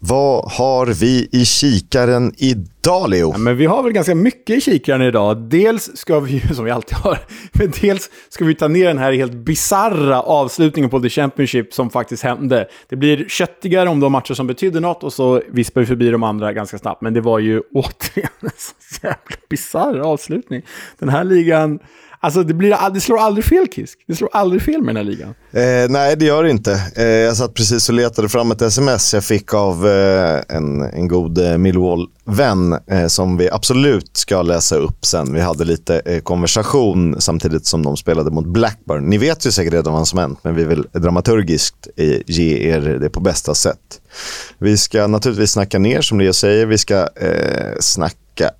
Vad har vi i kikaren idag, Leo? Ja, men vi har väl ganska mycket i kikaren idag. Dels ska vi, som vi alltid har, men dels ska vi ta ner den här helt bizarra avslutningen på The Championship som faktiskt hände. Det blir köttigare om de matcher som betyder något och så vispar vi förbi de andra ganska snabbt. Men det var ju återigen en så jävla bisarr avslutning. Den här ligan Alltså det, blir, det slår aldrig fel Kisk. Det slår aldrig fel med den här ligan. Eh, nej, det gör det inte. Eh, jag satt precis och letade fram ett sms jag fick av eh, en, en god eh, Millwall-vän eh, som vi absolut ska läsa upp sen. Vi hade lite eh, konversation samtidigt som de spelade mot Blackburn. Ni vet ju säkert redan vad som hänt, men vi vill dramaturgiskt eh, ge er det på bästa sätt. Vi ska naturligtvis snacka ner, som Leo säger. Vi ska eh, snacka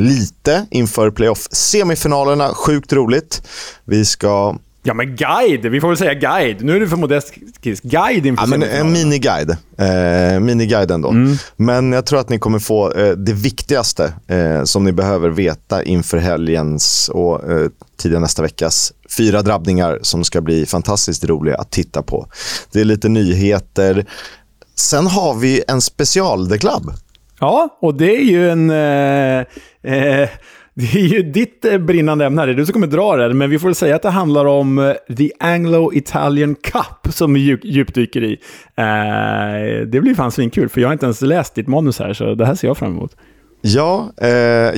lite inför playoff-semifinalerna. Sjukt roligt. Vi ska... Ja, men guide. Vi får väl säga guide. Nu är du för modest, Kiss. Guide inför ja, men En miniguide. Eh, miniguide ändå. Mm. Men jag tror att ni kommer få eh, det viktigaste eh, som ni behöver veta inför helgens och eh, tidiga nästa veckas fyra drabbningar som ska bli fantastiskt roliga att titta på. Det är lite nyheter. Sen har vi en special The Club. Ja, och det är ju en... Eh, eh, det är ju ditt eh, brinnande ämne här, det är du som kommer dra det. Men vi får säga att det handlar om eh, The Anglo-Italian Cup som vi djupdyker i. Eh, det blir fan svinkul, för jag har inte ens läst ditt manus här, så det här ser jag fram emot. Ja, eh,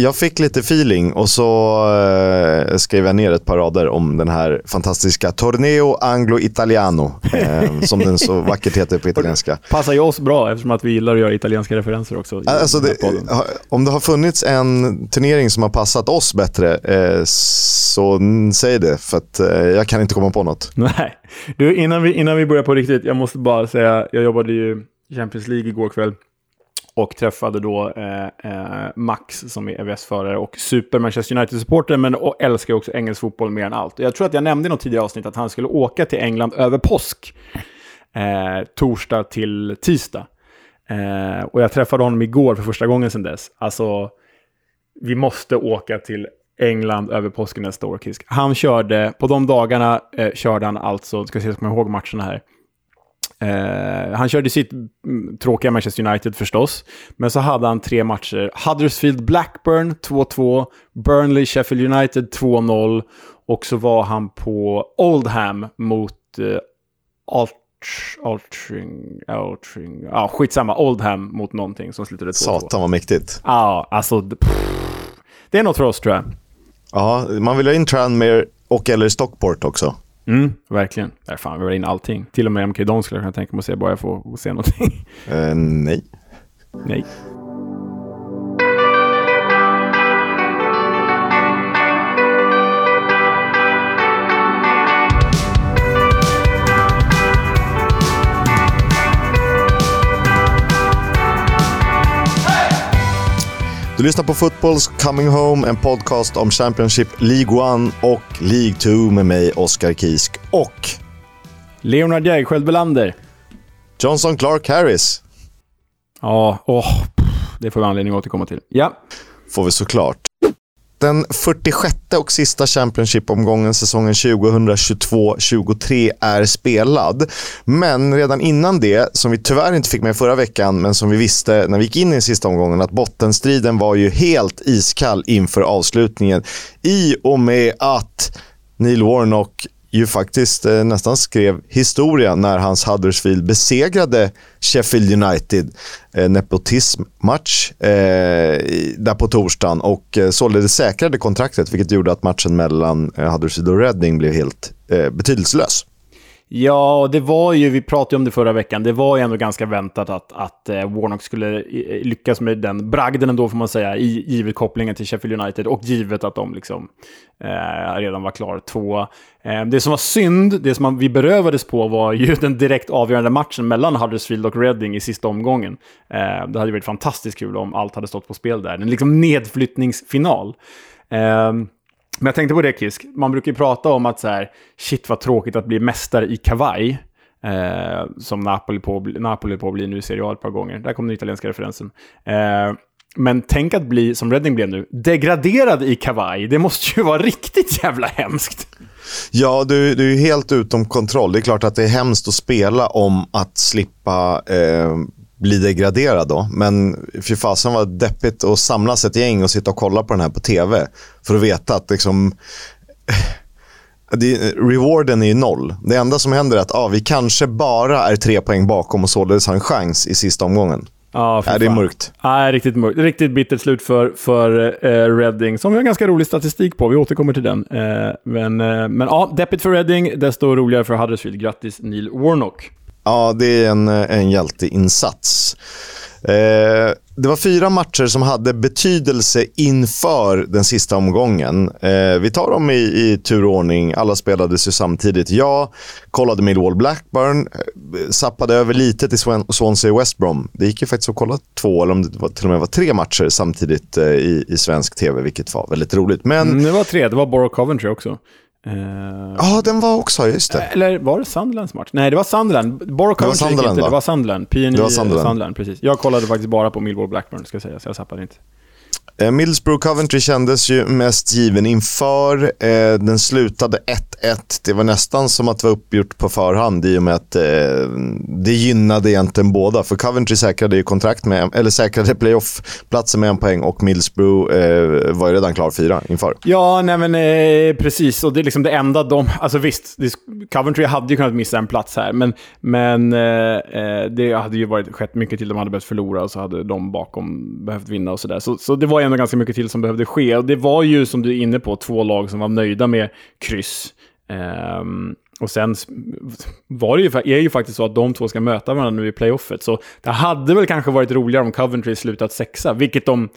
jag fick lite feeling och så eh, skrev jag ner ett par rader om den här fantastiska Torneo Anglo-Italiano, eh, som den så vackert heter på italienska. Passar ju oss bra eftersom att vi gillar att göra italienska referenser också. Alltså det, om det har funnits en turnering som har passat oss bättre, eh, så säg det, för att eh, jag kan inte komma på något. Nej. Du, innan vi, innan vi börjar på riktigt, jag måste bara säga, jag jobbade ju Champions League igår kväll och träffade då eh, eh, Max som är EVS-förare och super Manchester United-supporter men och älskar också engelsk fotboll mer än allt. Jag tror att jag nämnde i något tidigare avsnitt att han skulle åka till England över påsk. Eh, torsdag till tisdag. Eh, och jag träffade honom igår för första gången sedan dess. Alltså, vi måste åka till England över påsken nästa år, Kisk. Han körde, på de dagarna eh, körde han alltså, ska se så jag kommer ihåg matcherna här, Eh, han körde sitt mm, tråkiga Manchester United förstås, men så hade han tre matcher. Huddersfield Blackburn 2-2, Burnley Sheffield United 2-0 och så var han på Oldham mot uh, Alt Altring, Altring, ja skitsamma, Oldham mot någonting som slutade 2-2. Satan vad mäktigt. Ja, alltså det är något för oss tror jag. Ja, man vill ha in Tranmere och eller Stockport också. Mm, verkligen. Där fan, vi var in allting. Till och med MK Don skulle jag kunna tänka mig att se, bara jag får se någonting. Uh, nej. Nej. Du lyssnar på Footballs Coming Home, en podcast om Championship League 1 och League 2 med mig, Oskar Kisk och... Leonard Jägerskiöld Belander. Johnson Clark Harris. Ja, åh, det får vi anledning att återkomma till. Ja. Får vi såklart. Den 46 och sista Championship-omgången säsongen 2022-23 är spelad. Men redan innan det, som vi tyvärr inte fick med förra veckan, men som vi visste när vi gick in i den sista omgången, att bottenstriden var ju helt iskall inför avslutningen. I och med att Neil Warnock ju faktiskt eh, nästan skrev historia när hans Huddersfield besegrade Sheffield United. Eh, nepotismmatch eh, där på torsdagen och eh, således säkrade kontraktet vilket gjorde att matchen mellan eh, Huddersfield och Reading blev helt eh, betydelselös. Ja, det var ju, vi pratade om det förra veckan, det var ju ändå ganska väntat att, att eh, Warnock skulle eh, lyckas med den bragden ändå får man säga, i, givet kopplingen till Sheffield United och givet att de liksom eh, redan var klar två. Eh, det som var synd, det som man, vi berövades på var ju den direkt avgörande matchen mellan Huddersfield och Reading i sista omgången. Eh, det hade varit fantastiskt kul om allt hade stått på spel där. En liksom nedflyttningsfinal. Eh, men jag tänkte på det Kisk, man brukar ju prata om att så här, shit vad tråkigt att bli mästare i kavaj. Eh, som Napoli på, Napoli på att bli nu i Serie A ett par gånger. Där kom den italienska referensen. Eh, men tänk att bli, som Reading blev nu, degraderad i kavaj. Det måste ju vara riktigt jävla hemskt. Ja, du, du är helt utom kontroll. Det är klart att det är hemskt att spela om att slippa eh, bli degraderad då. Men fy fasen var deppigt att samlas ett gäng och sitta och kolla på den här på tv. För att veta att liksom... Det, rewarden är ju noll. Det enda som händer är att ah, vi kanske bara är tre poäng bakom och således har en chans i sista omgången. Ja, är det är mörkt. Ja, riktigt mörkt. Riktigt bittert slut för, för uh, Reading, som vi har ganska rolig statistik på. Vi återkommer till den. Uh, men, uh, men ja, deppigt för Reading, desto roligare för Huddersfield. Grattis Neil Warnock. Ja, det är en, eh, en hjälteinsats. Eh, det var fyra matcher som hade betydelse inför den sista omgången. Eh, vi tar dem i, i turordning. Alla spelades ju samtidigt. Jag kollade Millwall Blackburn, eh, sappade över lite till Swan Swansea West Brom. Det gick ju faktiskt att kolla två, eller om det var, till och med var tre matcher samtidigt eh, i, i svensk tv, vilket var väldigt roligt. Men... Mm, det var tre, det var Borough Coventry också. Ja, uh, ah, den var också, just det. Eller var det Sunderlands match? Nej, det var Sunderland. Borough Coventry Sunderland, inte, det var Sunderland. PNI Sunderland. Sunderland, precis. Jag kollade faktiskt bara på Millwall Blackburn, ska jag säga, så jag zappade inte. Eh, Middlesbrough Coventry kändes ju mest given inför. Eh, den slutade 1-1. Det var nästan som att det var uppgjort på förhand i och med att eh, det gynnade egentligen båda. För Coventry säkrade ju kontrakt med, eller säkrade playoff-platsen med en poäng och Middlesbrough var ju redan klar fyra inför. Ja, nej men eh, precis. Och det är liksom det enda de... Alltså visst, Coventry hade ju kunnat missa en plats här, men, men eh, det hade ju varit, skett mycket till de hade behövt förlora och så hade de bakom behövt vinna och sådär. Så, så det var ändå ganska mycket till som behövde ske. Och det var ju, som du är inne på, två lag som var nöjda med kryss. Um, och sen var det ju, är ju faktiskt så att de två ska möta varandra nu i playoffet. Så det hade väl kanske varit roligare om Coventry slutat sexa, vilket de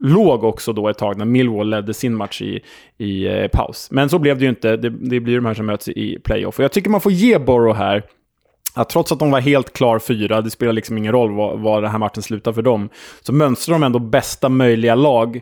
låg också då ett tag när Millwall ledde sin match i, i eh, paus. Men så blev det ju inte. Det, det blir de här som möts i playoff. Och jag tycker man får ge Borough här att trots att de var helt klar fyra, det spelar liksom ingen roll vad, vad den här matchen slutar för dem, så mönstrar de ändå bästa möjliga lag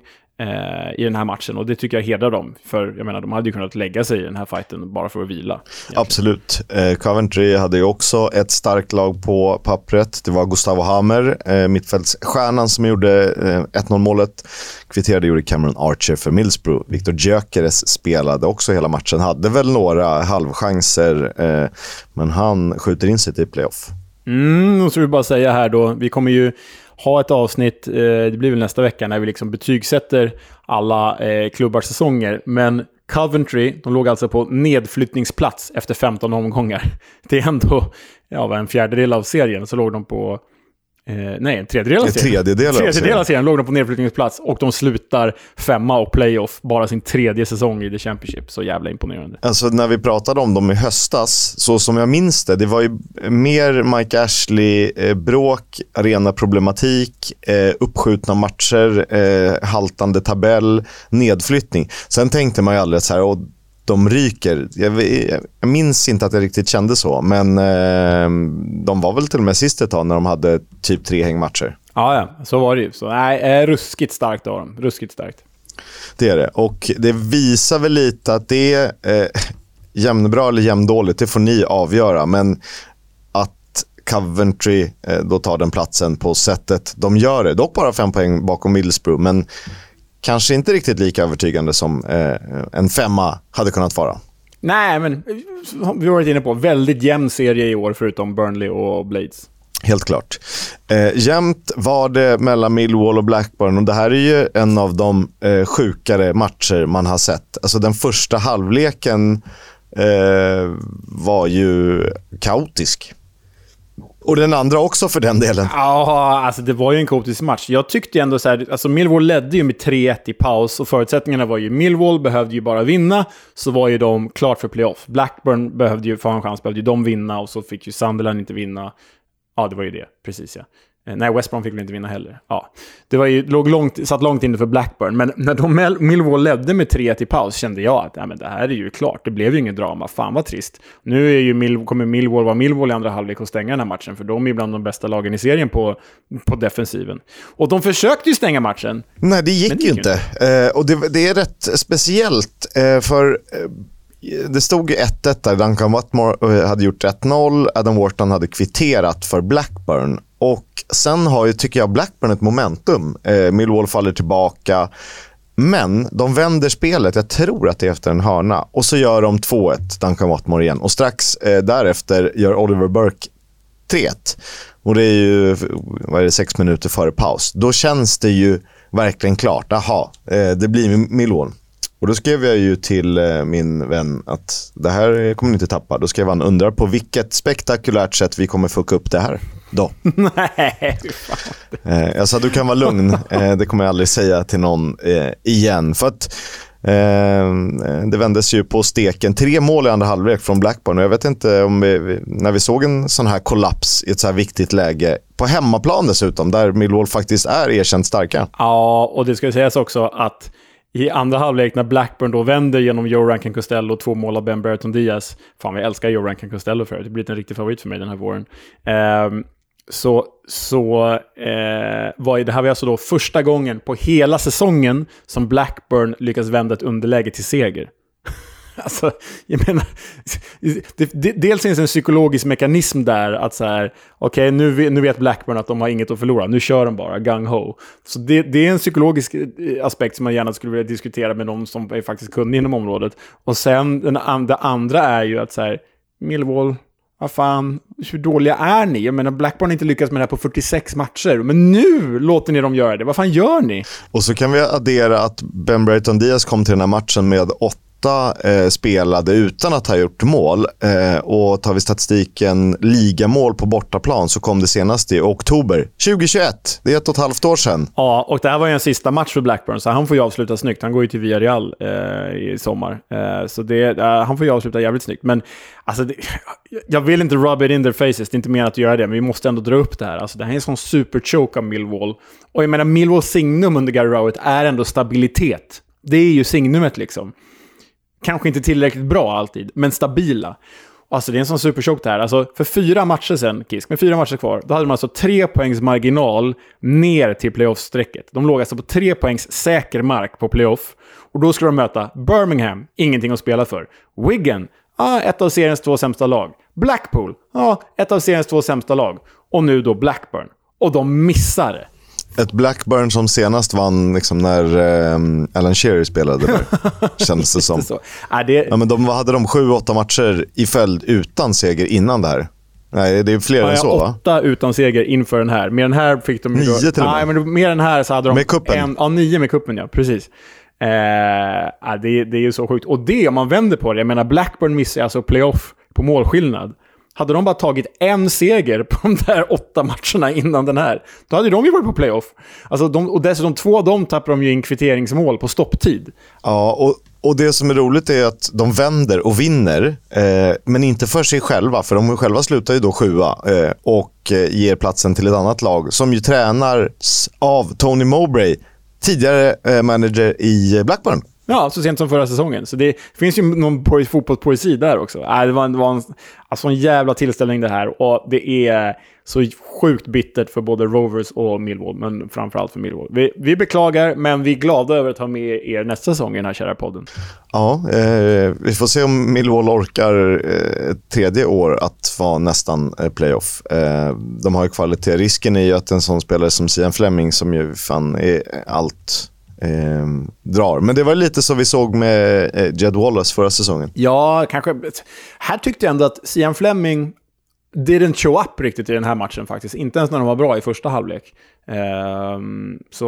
i den här matchen. Och det tycker jag hedrar dem. För jag menar, de hade ju kunnat lägga sig i den här fighten bara för att vila. Egentligen. Absolut. Eh, Coventry hade ju också ett starkt lag på pappret. Det var Gustavo Hammer, eh, mittfältsstjärnan som gjorde eh, 1-0 målet. Kvitterade gjorde Cameron Archer för Millsbro. Victor Gyökeres spelade också hela matchen. Hade väl några halvchanser, eh, men han skjuter in sig till playoff. Mm, och så vill jag bara säga här då, vi kommer ju ha ett avsnitt, eh, det blir väl nästa vecka, när vi liksom betygsätter alla eh, klubbars säsonger. Men Coventry, de låg alltså på nedflyttningsplats efter 15 omgångar. Det är ändå ja, en fjärdedel av serien, så låg de på Eh, nej, en tredjedel av serien. Tredjedel, tredjedel av serien låg de på nedflyttningsplats och de slutar femma och playoff, bara sin tredje säsong i The Championship. Så jävla imponerande. Alltså när vi pratade om dem i höstas, så som jag minns det, det var ju mer Mike Ashley-bråk, eh, arenaproblematik, eh, uppskjutna matcher, eh, haltande tabell, nedflyttning. Sen tänkte man ju aldrig så här, de ryker. Jag, jag, minns inte att jag riktigt kände så, men eh, de var väl till och med sist ett tag när de hade typ tre hängmatcher. Ja, ja, så var det ju. Så, nej, eh, ruskigt starkt av dem. Ruskigt starkt. Det är det. Och det visar väl lite att det är eh, jämnbra eller jämndåligt, det får ni avgöra. Men att Coventry eh, då tar den platsen på sättet de gör det. Dock bara fem poäng bakom Middlesbrough, men kanske inte riktigt lika övertygande som eh, en femma hade kunnat vara. Nej, men vi har varit inne på väldigt jämn serie i år förutom Burnley och Blades. Helt klart. Eh, jämnt var det mellan Millwall och Blackburn och det här är ju en av de eh, sjukare matcher man har sett. Alltså den första halvleken eh, var ju kaotisk. Och den andra också för den delen. Ja, alltså det var ju en kaotisk match. Jag tyckte ändå så här, alltså Millwall ledde ju med 3-1 i paus och förutsättningarna var ju Millwall behövde ju bara vinna, så var ju de klart för playoff. Blackburn behövde ju, för en chans, behövde ju de vinna och så fick ju Sunderland inte vinna. Ja, det var ju det. Precis ja. Eh, nej, West Brom fick väl inte vinna heller. Ja. Det var ju, låg långt, satt långt inne för Blackburn, men när de Millwall ledde med 3-1 i paus kände jag att ja, men det här är ju klart. Det blev ju ingen drama. Fan vad trist. Nu är ju Mill, kommer Millwall vara Millwall i andra halvlek och stänga den här matchen, för de är bland de bästa lagen i serien på, på defensiven. Och de försökte ju stänga matchen. Nej, det gick, det ju inte. inte. Uh, och det, det, är rätt speciellt, uh, för uh, det stod 1-1 där. Duncan Watmore hade gjort 1-0. Adam Wharton hade kvitterat för Blackburn. Och sen har ju, tycker jag, Blackburn ett momentum. Eh, Millwall faller tillbaka. Men de vänder spelet, jag tror att det är efter en hörna. Och så gör de 2-1, Duncan Watmore igen. Och strax eh, därefter gör Oliver Burke 3-1. Och det är ju vad är det, sex minuter före paus. Då känns det ju verkligen klart. Aha, eh, det blir Millwall. Och då skrev jag ju till eh, min vän att det här kommer ni inte tappa. Då skrev han, undrar på vilket spektakulärt sätt vi kommer fucka upp det här. Då. Nej. Jag sa, du kan vara lugn. Det kommer jag aldrig säga till någon igen. För att Eh, det vändes ju på steken. Tre mål i andra halvlek från Blackburn. Och jag vet inte om vi, när vi såg en sån här kollaps i ett så här viktigt läge, på hemmaplan dessutom, där Millwall faktiskt är erkänt starka. Ja, och det ska sägas också att i andra halvlek när Blackburn då vänder genom Joe Rankin Costello, två mål av Ben Brereton Diaz. Fan, vi älskar Joe Rankin Costello för det. Det blivit en riktig favorit för mig den här våren. Eh, så, så eh, var det här var alltså då första gången på hela säsongen som Blackburn lyckas vända ett underläge till seger. alltså, jag menar, det, det, dels finns en psykologisk mekanism där att så här, okej, okay, nu, nu vet Blackburn att de har inget att förlora, nu kör de bara, gung ho. Så det, det, är en psykologisk eh, aspekt som man gärna skulle vilja diskutera med de som är faktiskt kunniga inom området. Och sen, den, det andra är ju att så här, Millwall, vad fan, hur dåliga är ni? Jag menar, Blackburn har inte lyckats med det här på 46 matcher, men nu låter ni dem göra det. Vad fan gör ni? Och så kan vi addera att Ben Brayton Diaz kom till den här matchen med åtta eh, spelade utan att ha gjort mål. Eh, och tar vi statistiken ligamål på bortaplan så kom det senast i oktober 2021. Det är ett och ett halvt år sedan. Ja, och det här var ju en sista match för Blackburn, så han får ju avsluta snyggt. Han går ju till Villarreal eh, i sommar. Eh, så det, eh, han får ju avsluta jävligt snyggt. Men alltså, det, jag vill inte rub it in their faces, det är inte mer att göra det, men vi måste ändå dra upp det här. Alltså, det här är en sån superchoke av Millwall. Och jag menar, Millwalls signum under Gary Rowett är ändå stabilitet. Det är ju signumet liksom. Kanske inte tillräckligt bra alltid, men stabila. Alltså det är en sån superchock det här. Alltså för fyra matcher sen, Kisk, med fyra matcher kvar, då hade de alltså tre poängs marginal ner till playoff-strecket. De låg alltså på tre poängs säker mark på playoff. Och då skulle de möta Birmingham, ingenting att spela för. Wigan, ah, ett av seriens två sämsta lag. Blackpool, ah, ett av seriens två sämsta lag. Och nu då Blackburn. Och de missar det. Ett Blackburn som senast vann liksom när eh, Alan Shearer spelade där, kändes det som. Ja, det... Ja, men de hade de sju, åtta matcher i följd utan seger innan det här. Nej, det är fler ja, än så va? Åtta utan seger inför den här. Med den här fick de... Nio till och med. Nej, men med den här så hade de... Med kuppen? En... Ja, nio med kuppen ja. Precis. Eh, det, det är ju så sjukt. Och det, om man vänder på det, jag menar Blackburn missar alltså playoff på målskillnad. Hade de bara tagit en seger på de där åtta matcherna innan den här, då hade de ju varit på playoff. Alltså de, och dessutom två av dem tappar de ju in kvitteringsmål på stopptid. Ja, och, och det som är roligt är att de vänder och vinner, eh, men inte för sig själva, för de själva slutar ju då sjua eh, och eh, ger platsen till ett annat lag som ju tränas av Tony Mowbray, tidigare eh, manager i Blackburn. Ja, så sent som förra säsongen. Så det finns ju någon fotbollspoesi där också. Äh, det var, en, det var en, alltså en jävla tillställning det här. Och det är så sjukt bittert för både Rovers och Millwall, men framförallt för Millwall. Vi, vi beklagar, men vi är glada över att ha med er nästa säsong i den här kära podden. Ja, eh, vi får se om Millwall orkar eh, ett tredje år att vara nästan eh, playoff. Eh, de har ju kvalitet. Risken är ju att en sån spelare som Sian Fleming, som ju fan är allt eh, drar. Men det var lite som vi såg med eh, Jed Wallace förra säsongen. Ja, kanske. Här tyckte jag ändå att Sian Fleming didn't show up riktigt i den här matchen faktiskt. Inte ens när de var bra i första halvlek. Eh, så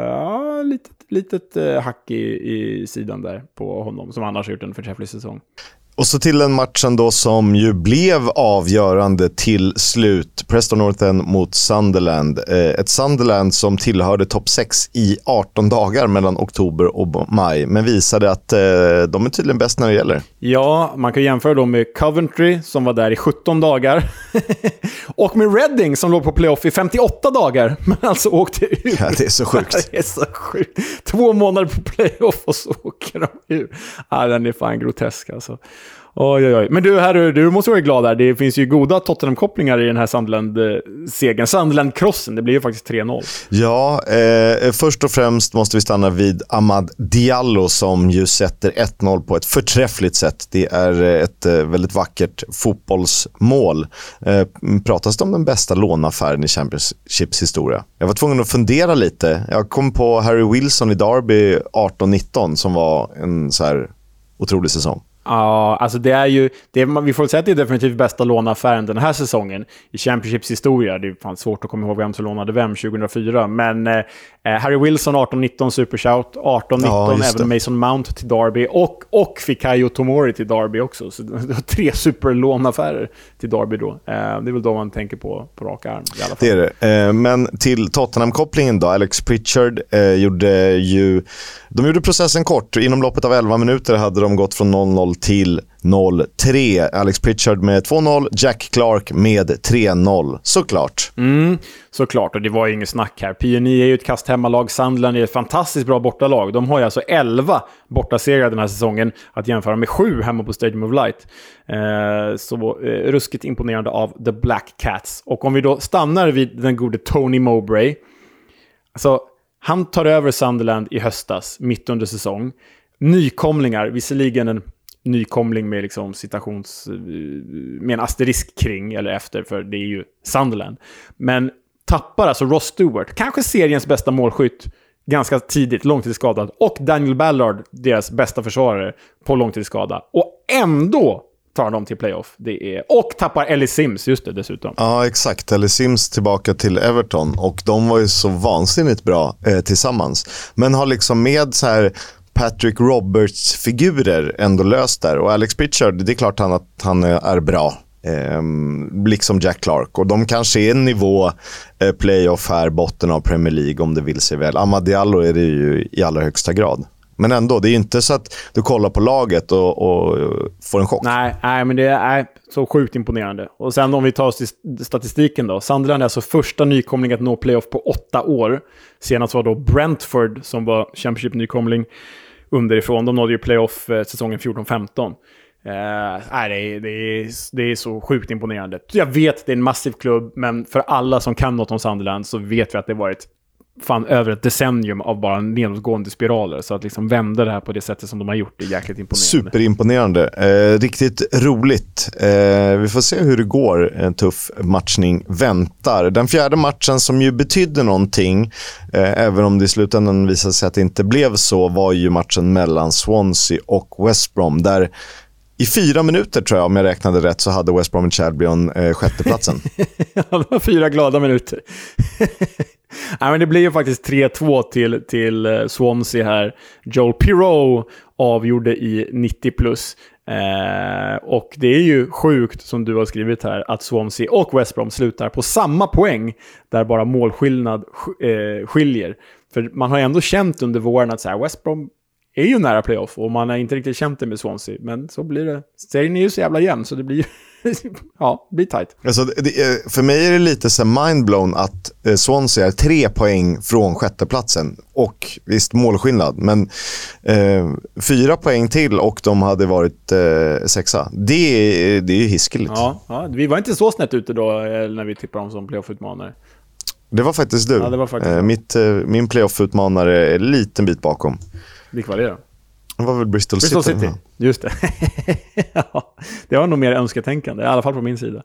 ja, litet, litet eh, hack i, i sidan där på honom, som annars har gjort en förträfflig säsong. Och så till den matchen då som ju blev avgörande till slut. Preston North End mot Sunderland. Eh, ett Sunderland som tillhörde topp 6 i 18 dagar mellan oktober och maj, men visade att eh, de är tydligen bäst när det gäller. Ja, man kan jämföra dem med Coventry som var där i 17 dagar. och med Reading som låg på playoff i 58 dagar, men alltså åkte ut. Ja, det är så sjukt. det är så sjukt. Två månader på playoff och så åker de ur. Ja, den är fan grotesk alltså. Oj, oj, oj. Men du, här, du måste vara glad där. Det finns ju goda Tottenham-kopplingar i den här Sunderland-segern. Sunderland-krossen, det blir ju faktiskt 3-0. Ja, eh, först och främst måste vi stanna vid Ahmad Diallo som ju sätter 1-0 på ett förträffligt sätt. Det är eh, ett eh, väldigt vackert fotbollsmål. Eh, pratas det om den bästa lånaffären i Championships historia? Jag var tvungen att fundera lite. Jag kom på Harry Wilson i Derby 18-19 som var en så här otrolig säsong. Ja, alltså det är ju... Det är, vi får säga att det är definitivt bästa låneaffären den här säsongen i Championships historia. Det är fan svårt att komma ihåg vem som lånade vem 2004. Men eh, Harry Wilson 18-19 Supershout, 18-19 ja, även Mason Mount till Derby och, och Fikayo Tomori till Derby också. Så det var tre superlånaffärer till Derby då. Eh, det är väl då man tänker på på rak arm i alla fall. Det är det. Eh, men till Tottenham-kopplingen då. Alex Pritchard eh, gjorde ju... De gjorde processen kort. Inom loppet av 11 minuter hade de gått från 0-0 till 0-3. Alex Pritchard med 2-0, Jack Clark med 3-0. Såklart. Mm, såklart, och det var ju inget snack här. PNI är ju ett kast hemmalag, Sandland är ett fantastiskt bra bortalag. De har ju alltså 11 bortasegrar den här säsongen, att jämföra med 7 hemma på Stadium of Light. Eh, så eh, ruskigt imponerande av The Black Cats. Och om vi då stannar vid den gode Tony Mowbray. Alltså, han tar över Sunderland i höstas, mitt under säsong. Nykomlingar, visserligen en nykomling med liksom citations... Eh, med en asterisk kring, eller efter, för det är ju Sunderland. Men tappar alltså Ross Stewart, kanske seriens bästa målskytt, ganska tidigt, långtidsskadad. Och Daniel Ballard, deras bästa försvarare, på långtidsskada. Och ändå tar dem till playoff. Det är, och tappar Ellie Sims, just det, dessutom. Ja, exakt. Ellie Sims tillbaka till Everton och de var ju så vansinnigt bra eh, tillsammans. Men har liksom med så här Patrick Roberts-figurer ändå löst där. Och Alex Pritchard, det är klart han, att han är bra. Eh, liksom Jack Clark. Och de kanske är en nivå eh, playoff här, botten av Premier League om det vill sig väl. Amadiallo är det ju i allra högsta grad. Men ändå, det är inte så att du kollar på laget och, och får en chock. Nej, nej, men det är så sjukt imponerande. Och sen om vi tar oss till statistiken då. Sunderland är alltså första nykomling att nå playoff på åtta år. Senast var då Brentford som var Championship-nykomling underifrån. De nådde ju playoff eh, säsongen 14-15. Uh, eh, nej, det, är, det, är, det är så sjukt imponerande. Jag vet att det är en massiv klubb, men för alla som kan något om Sunderland så vet vi att det varit fan över ett decennium av bara nedåtgående spiraler. Så att liksom vända det här på det sättet som de har gjort är jäkligt imponerande. Superimponerande. Eh, riktigt roligt. Eh, vi får se hur det går. En tuff matchning väntar. Den fjärde matchen som ju betydde någonting, eh, även om det i slutändan visade sig att det inte blev så, var ju matchen mellan Swansea och West Brom. Där i fyra minuter tror jag, om jag räknade rätt, så hade West Bromwich Albion eh, sjätteplatsen. ja, det var fyra glada minuter. Nej, men det blir ju faktiskt 3-2 till, till eh, Swansea här. Joel Pirou avgjorde i 90 plus. Eh, och det är ju sjukt, som du har skrivit här, att Swansea och West Brom slutar på samma poäng, där bara målskillnad eh, skiljer. För man har ju ändå känt under våren att så här, West Brom är ju nära playoff och man har inte riktigt känt det med Swansea. Men så blir det. Serien är ju så jävla jämn så det blir ju ja, blir tight. Alltså, det, för mig är det lite så mindblown att eh, Swansea är tre poäng från sjätteplatsen. Och visst, målskillnad, men eh, fyra poäng till och de hade varit eh, sexa. Det, det är hiskeligt. Ja, ja, vi var inte så snett ute då eh, när vi tippade dem som playoff-utmanare. Det var faktiskt du. Ja, det var faktiskt eh, mitt, eh, min playoff-utmanare är en liten bit bakom. Vilka var det då? Det var väl Bristol, Bristol City? City. Just det. ja, det var nog mer önsketänkande, i alla fall på min sida.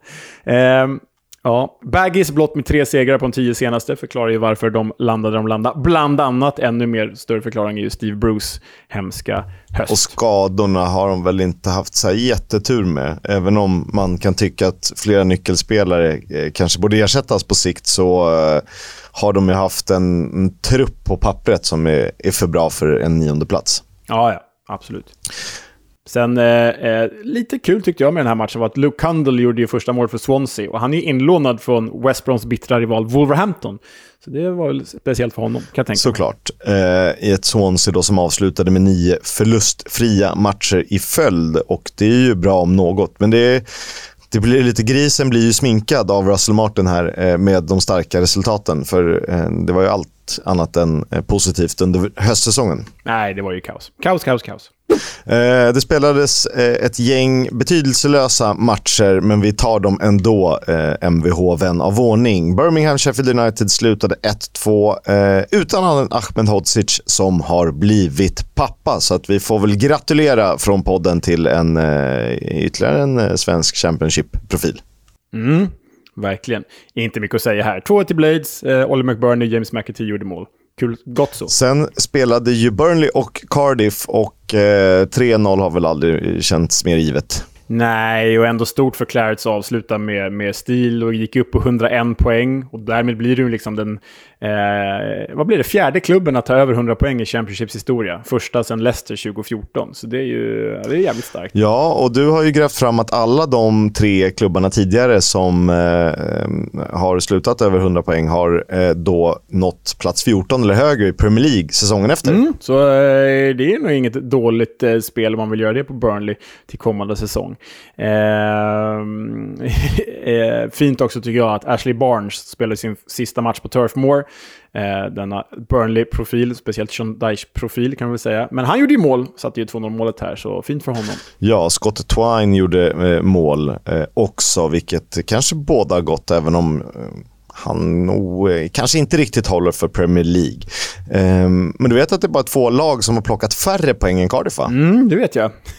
Um, ja, Baggies blott med tre segrar på de tio senaste förklarar ju varför de landade de landade. Bland annat, ännu mer större förklaring är ju Steve Bruce hemska höst. Och skadorna har de väl inte haft så jättetur med. Även om man kan tycka att flera nyckelspelare eh, kanske borde ersättas på sikt så eh, har de ju haft en, en trupp på pappret som är, är för bra för en nionde plats. Ja, ja, absolut. Sen, eh, eh, lite kul tyckte jag med den här matchen var att Luke Cundle gjorde ju första målet för Swansea. Och han är inlånad från West Broms bittra rival Wolverhampton. Så det var väl speciellt för honom, kan jag tänka Såklart. Eh, I ett Swansea då som avslutade med nio förlustfria matcher i följd. Och det är ju bra om något. Men det är det blir lite, grisen blir ju sminkad av Russell Martin här eh, med de starka resultaten. För eh, det var ju allt annat än eh, positivt under höstsäsongen. Nej, det var ju kaos. Kaos, kaos, kaos. Eh, det spelades eh, ett gäng betydelselösa matcher, men vi tar dem ändå, eh, Mvh, vän av ordning. Birmingham Sheffield United slutade 1-2 utan Ahmed Hodzic som har blivit pappa. Så att vi får väl gratulera från podden till en, ytterligare en svensk Championship-profil. Mm, verkligen. Inte mycket att säga här. 2-1 till Blades, Ollie McBurney, James McAtee gjorde mål. kul, gott så. Sen spelade ju Burnley och Cardiff och eh, 3-0 har väl aldrig känts mer givet. Nej, och ändå stort för Clarets att avsluta med, med stil och gick upp på 101 poäng. Och därmed blir det ju liksom den, eh, vad blir det, fjärde klubben att ta över 100 poäng i Championships historia. Första sedan Leicester 2014. Så det är ju det är jävligt starkt. Ja, och du har ju grävt fram att alla de tre klubbarna tidigare som eh, har slutat över 100 poäng har eh, då nått plats 14 eller högre i Premier League säsongen efter. Mm, så eh, det är nog inget dåligt eh, spel om man vill göra det på Burnley till kommande säsong. Ehm, eh, fint också tycker jag att Ashley Barnes spelade sin sista match på Turf Moor. Eh, denna Burnley-profil, speciellt Sean Dyche-profil kan man väl säga. Men han gjorde ju mål, satte ju 2-0 målet här, så fint för honom. Ja, Scott Twine gjorde eh, mål eh, också, vilket kanske båda gott, även om eh, han nog eh, kanske inte riktigt håller för Premier League. Um, men du vet att det är bara två lag som har plockat färre poäng än Cardiff va? Mm, det vet jag.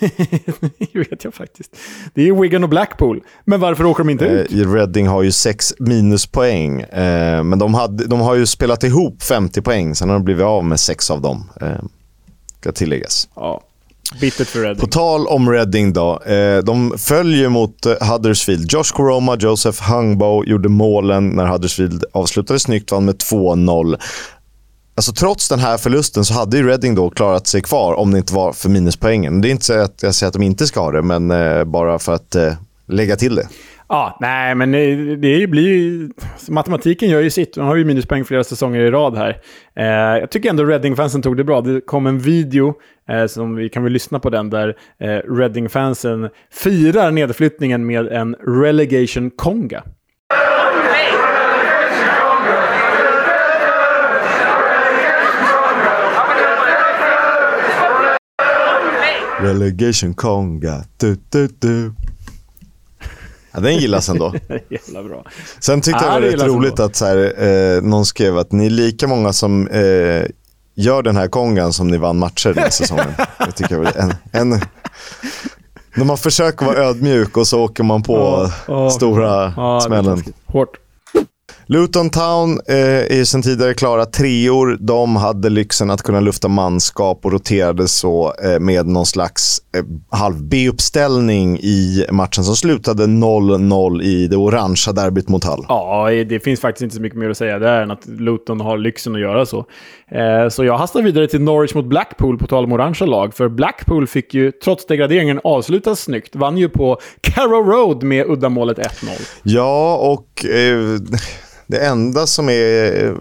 det vet jag faktiskt. Det är Wigan och Blackpool. Men varför åker de inte ut? Uh, Reading har ju sex minuspoäng, uh, men de, hade, de har ju spelat ihop 50 poäng, sen har de blivit av med sex av dem. Uh, ska tilläggas. Ja. Bittert för Reading. På tal om Reading då. Eh, de följer mot eh, Huddersfield. Josh Koroma, Joseph Hungbo gjorde målen när Huddersfield avslutade snyggt, vann med 2-0. Alltså trots den här förlusten så hade ju Reading då klarat sig kvar om det inte var för minuspoängen. Det är inte så att jag säger att de inte ska ha det, men eh, bara för att eh, lägga till det. Ja, nej, men eh, det blir ju... Matematiken gör ju sitt. De har ju minuspoäng flera säsonger i rad här. Eh, jag tycker ändå Reading-fansen tog det bra. Det kom en video, eh, som vi kan väl lyssna på den, där eh, Reading-fansen firar nedflyttningen med en relegation Relegation conga, du, du, du. Ja, den gillas ändå. Jävla bra. Sen tyckte jag det var rätt roligt ändå. att så här, eh, någon skrev att ni är lika många som eh, gör den här kongan som ni vann matcher den här säsongen. det tycker jag en, en, när man försöker vara ödmjuk och så åker man på oh, oh, stora oh, smällen. Hårt. Luton Town eh, är ju sedan tidigare klara treor. De hade lyxen att kunna lufta manskap och roterade så eh, med någon slags eh, halv B-uppställning i matchen som slutade 0-0 i det orangea derbyt mot Hull. Ja, det finns faktiskt inte så mycket mer att säga där än att Luton har lyxen att göra så. Eh, så jag hastar vidare till Norwich mot Blackpool, på tal om orangea lag. För Blackpool fick ju, trots degraderingen, avslutas snyggt. Vann ju på Carrow Road med uddamålet 1-0. Ja, och... Det enda som är eh,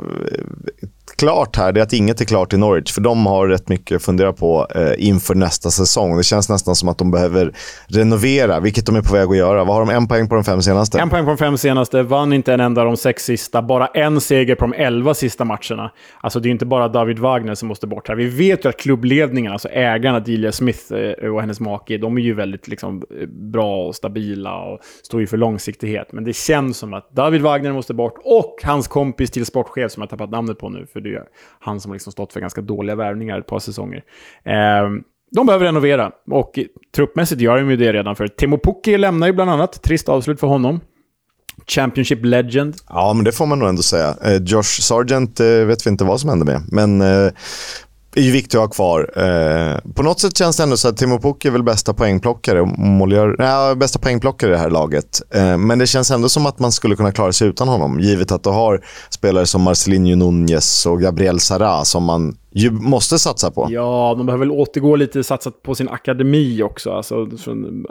klart här är att inget är klart i Norwich. För de har rätt mycket att fundera på eh, inför nästa säsong. Det känns nästan som att de behöver renovera, vilket de är på väg att göra. Vad har de? En poäng på de fem senaste? En poäng på de fem senaste. Vann inte en enda av de sex sista. Bara en seger på de elva sista matcherna. Alltså det är inte bara David Wagner som måste bort här. Vi vet ju att klubbledningen, alltså ägarna, Delia Smith eh, och hennes make, de är ju väldigt liksom, eh, bra och stabila och står ju för långsiktighet. Men det känns som att David Wagner måste bort och hans kompis till sportchef som jag tappat namnet på nu, för det är han som har liksom stått för ganska dåliga värvningar ett par säsonger. Eh, de behöver renovera och truppmässigt gör de ju det redan för Timo Pukki lämnar ju bland annat. Trist avslut för honom. Championship Legend. Ja, men det får man nog ändå säga. Eh, Josh Sargent eh, vet vi inte vad som hände med. Men eh, är ju viktigt att ha kvar. Eh, på något sätt känns det ändå så att Timo Pukki är väl bästa poängplockare, målgör, nej, bästa poängplockare i det här laget. Eh, men det känns ändå som att man skulle kunna klara sig utan honom, givet att du har spelare som Marcelinho Nunez och Gabriel Sara som man ju måste satsa på. Ja, de behöver väl återgå lite, satsa på sin akademi också. Alltså,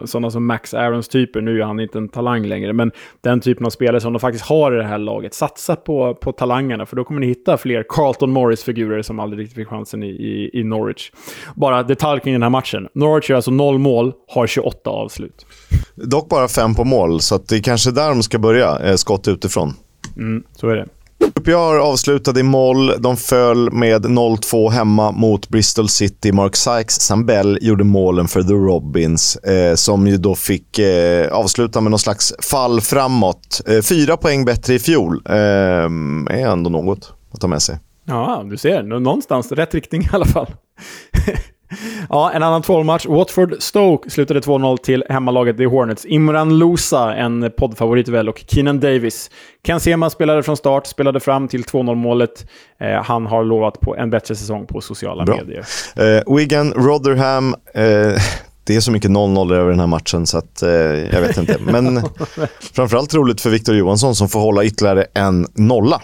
sådana som Max Aarons-typer, nu är han inte en talang längre, men den typen av spelare som de faktiskt har i det här laget. Satsa på, på talangerna, för då kommer ni hitta fler Carlton Morris-figurer som aldrig riktigt fick chansen i, i, i Norwich. Bara detalj kring den här matchen. Norwich gör alltså noll mål, har 28 avslut. Dock bara fem på mål, så det är kanske där de ska börja, eh, skott utifrån. Mm, så är det. QPR avslutade i moll. De föll med 0-2 hemma mot Bristol City. Mark Sykes Sambell gjorde målen för The Robins, eh, som ju då fick eh, avsluta med någon slags fall framåt. Eh, fyra poäng bättre i fjol eh, är ändå något att ta med sig. Ja, du ser. Någonstans rätt riktning i alla fall. Ja, en annan tvålmatch. Watford-Stoke slutade 2-0 till hemmalaget The Hornets. Imran Lousa, en poddfavorit väl, och Keenan Davis. Ken Sema spelade från start, spelade fram till 2-0-målet. Eh, han har lovat på en bättre säsong på sociala Bra. medier. Eh, Wigan, Rotherham. Eh, det är så mycket 0-0 över den här matchen så att eh, jag vet inte. Men framförallt roligt för Victor Johansson som får hålla ytterligare en nolla.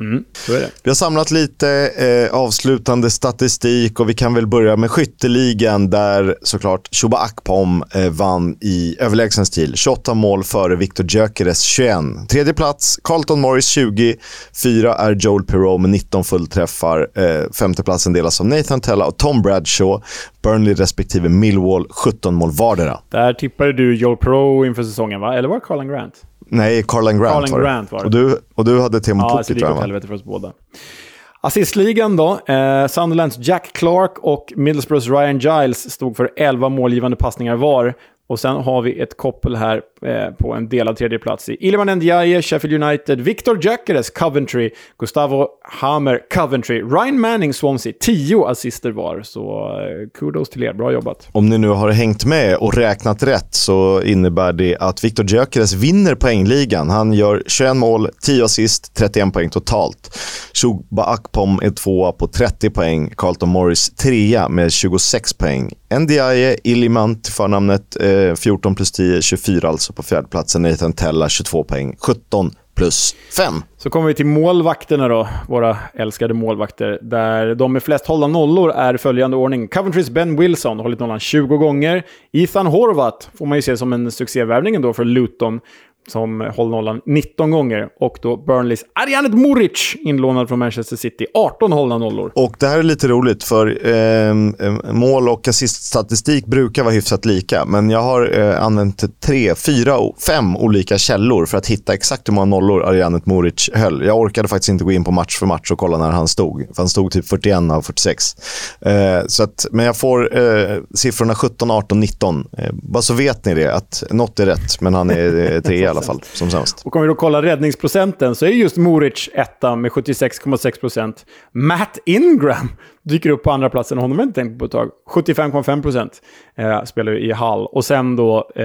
Mm, så är det. Vi har samlat lite eh, avslutande statistik och vi kan väl börja med skytteligan där såklart Shuba Akpom eh, vann i överlägsen stil. 28 mål före Victor Gyökeres 21. Tredje plats, Carlton Morris 20. Fyra är Joel Perreault med 19 fullträffar. Eh, femteplatsen delas av Nathan Tella och Tom Bradshaw. Burnley respektive Millwall 17 mål vardera. Där tippade du Joel Perreault inför säsongen, va? Eller var det Carlan Grant? Nej, Carlan Grant, Carlan var. Grant var det. Och du, och du hade Teemu ja, Pukki, tror jag, Ja, det gick åt helvete för oss båda. Assistligan då. Eh, Sunderlands Jack Clark och Middlesbroughs Ryan Giles stod för 11 målgivande passningar var. Och sen har vi ett koppel här Eh, på en delad tredjeplats i Iliman Ndiaye, Sheffield United, Victor Gyökeres, Coventry, Gustavo Hammer, Coventry, Ryan Manning, Swansea. Tio assister var, så eh, kudos till er. Bra jobbat. Om ni nu har hängt med och räknat rätt så innebär det att Victor Gyökeres vinner poängligan. Han gör 21 mål, 10 assist, 31 poäng totalt. Shuba Akpom är tvåa på 30 poäng, Carlton Morris trea med 26 poäng. Ndiaye, Illiman till förnamnet, eh, 14 plus 10, 24 alltså Alltså på fjärdeplatsen. Nathan Tella 22 poäng, 17 plus 5. Så kommer vi till målvakterna då, våra älskade målvakter. Där de med flest hållna nollor är följande ordning. Coventrys Ben Wilson, hållit nollan 20 gånger. Ethan Horvath får man ju se som en succévärvning ändå för Luton som håller nollan 19 gånger. Och då Burnleys Arjanet Muric, inlånad från Manchester City, 18 hållna nollor. Och det här är lite roligt, för eh, mål och assiststatistik brukar vara hyfsat lika. Men jag har eh, använt tre, fyra, fem olika källor för att hitta exakt hur många nollor Arjanet Muric höll. Jag orkade faktiskt inte gå in på match för match och kolla när han stod. För han stod typ 41 av 46. Eh, så att, men jag får eh, siffrorna 17, 18, 19. bara så vet ni det, att något är rätt, men han är eh, tre alla fall, som sämst. Och om vi då kollar räddningsprocenten så är just Moric etta med 76,6 procent. Matt Ingram dyker upp på andra platsen, honom har jag inte tänkt på ett tag. 75,5 procent eh, spelar i Hall. Och sen då eh,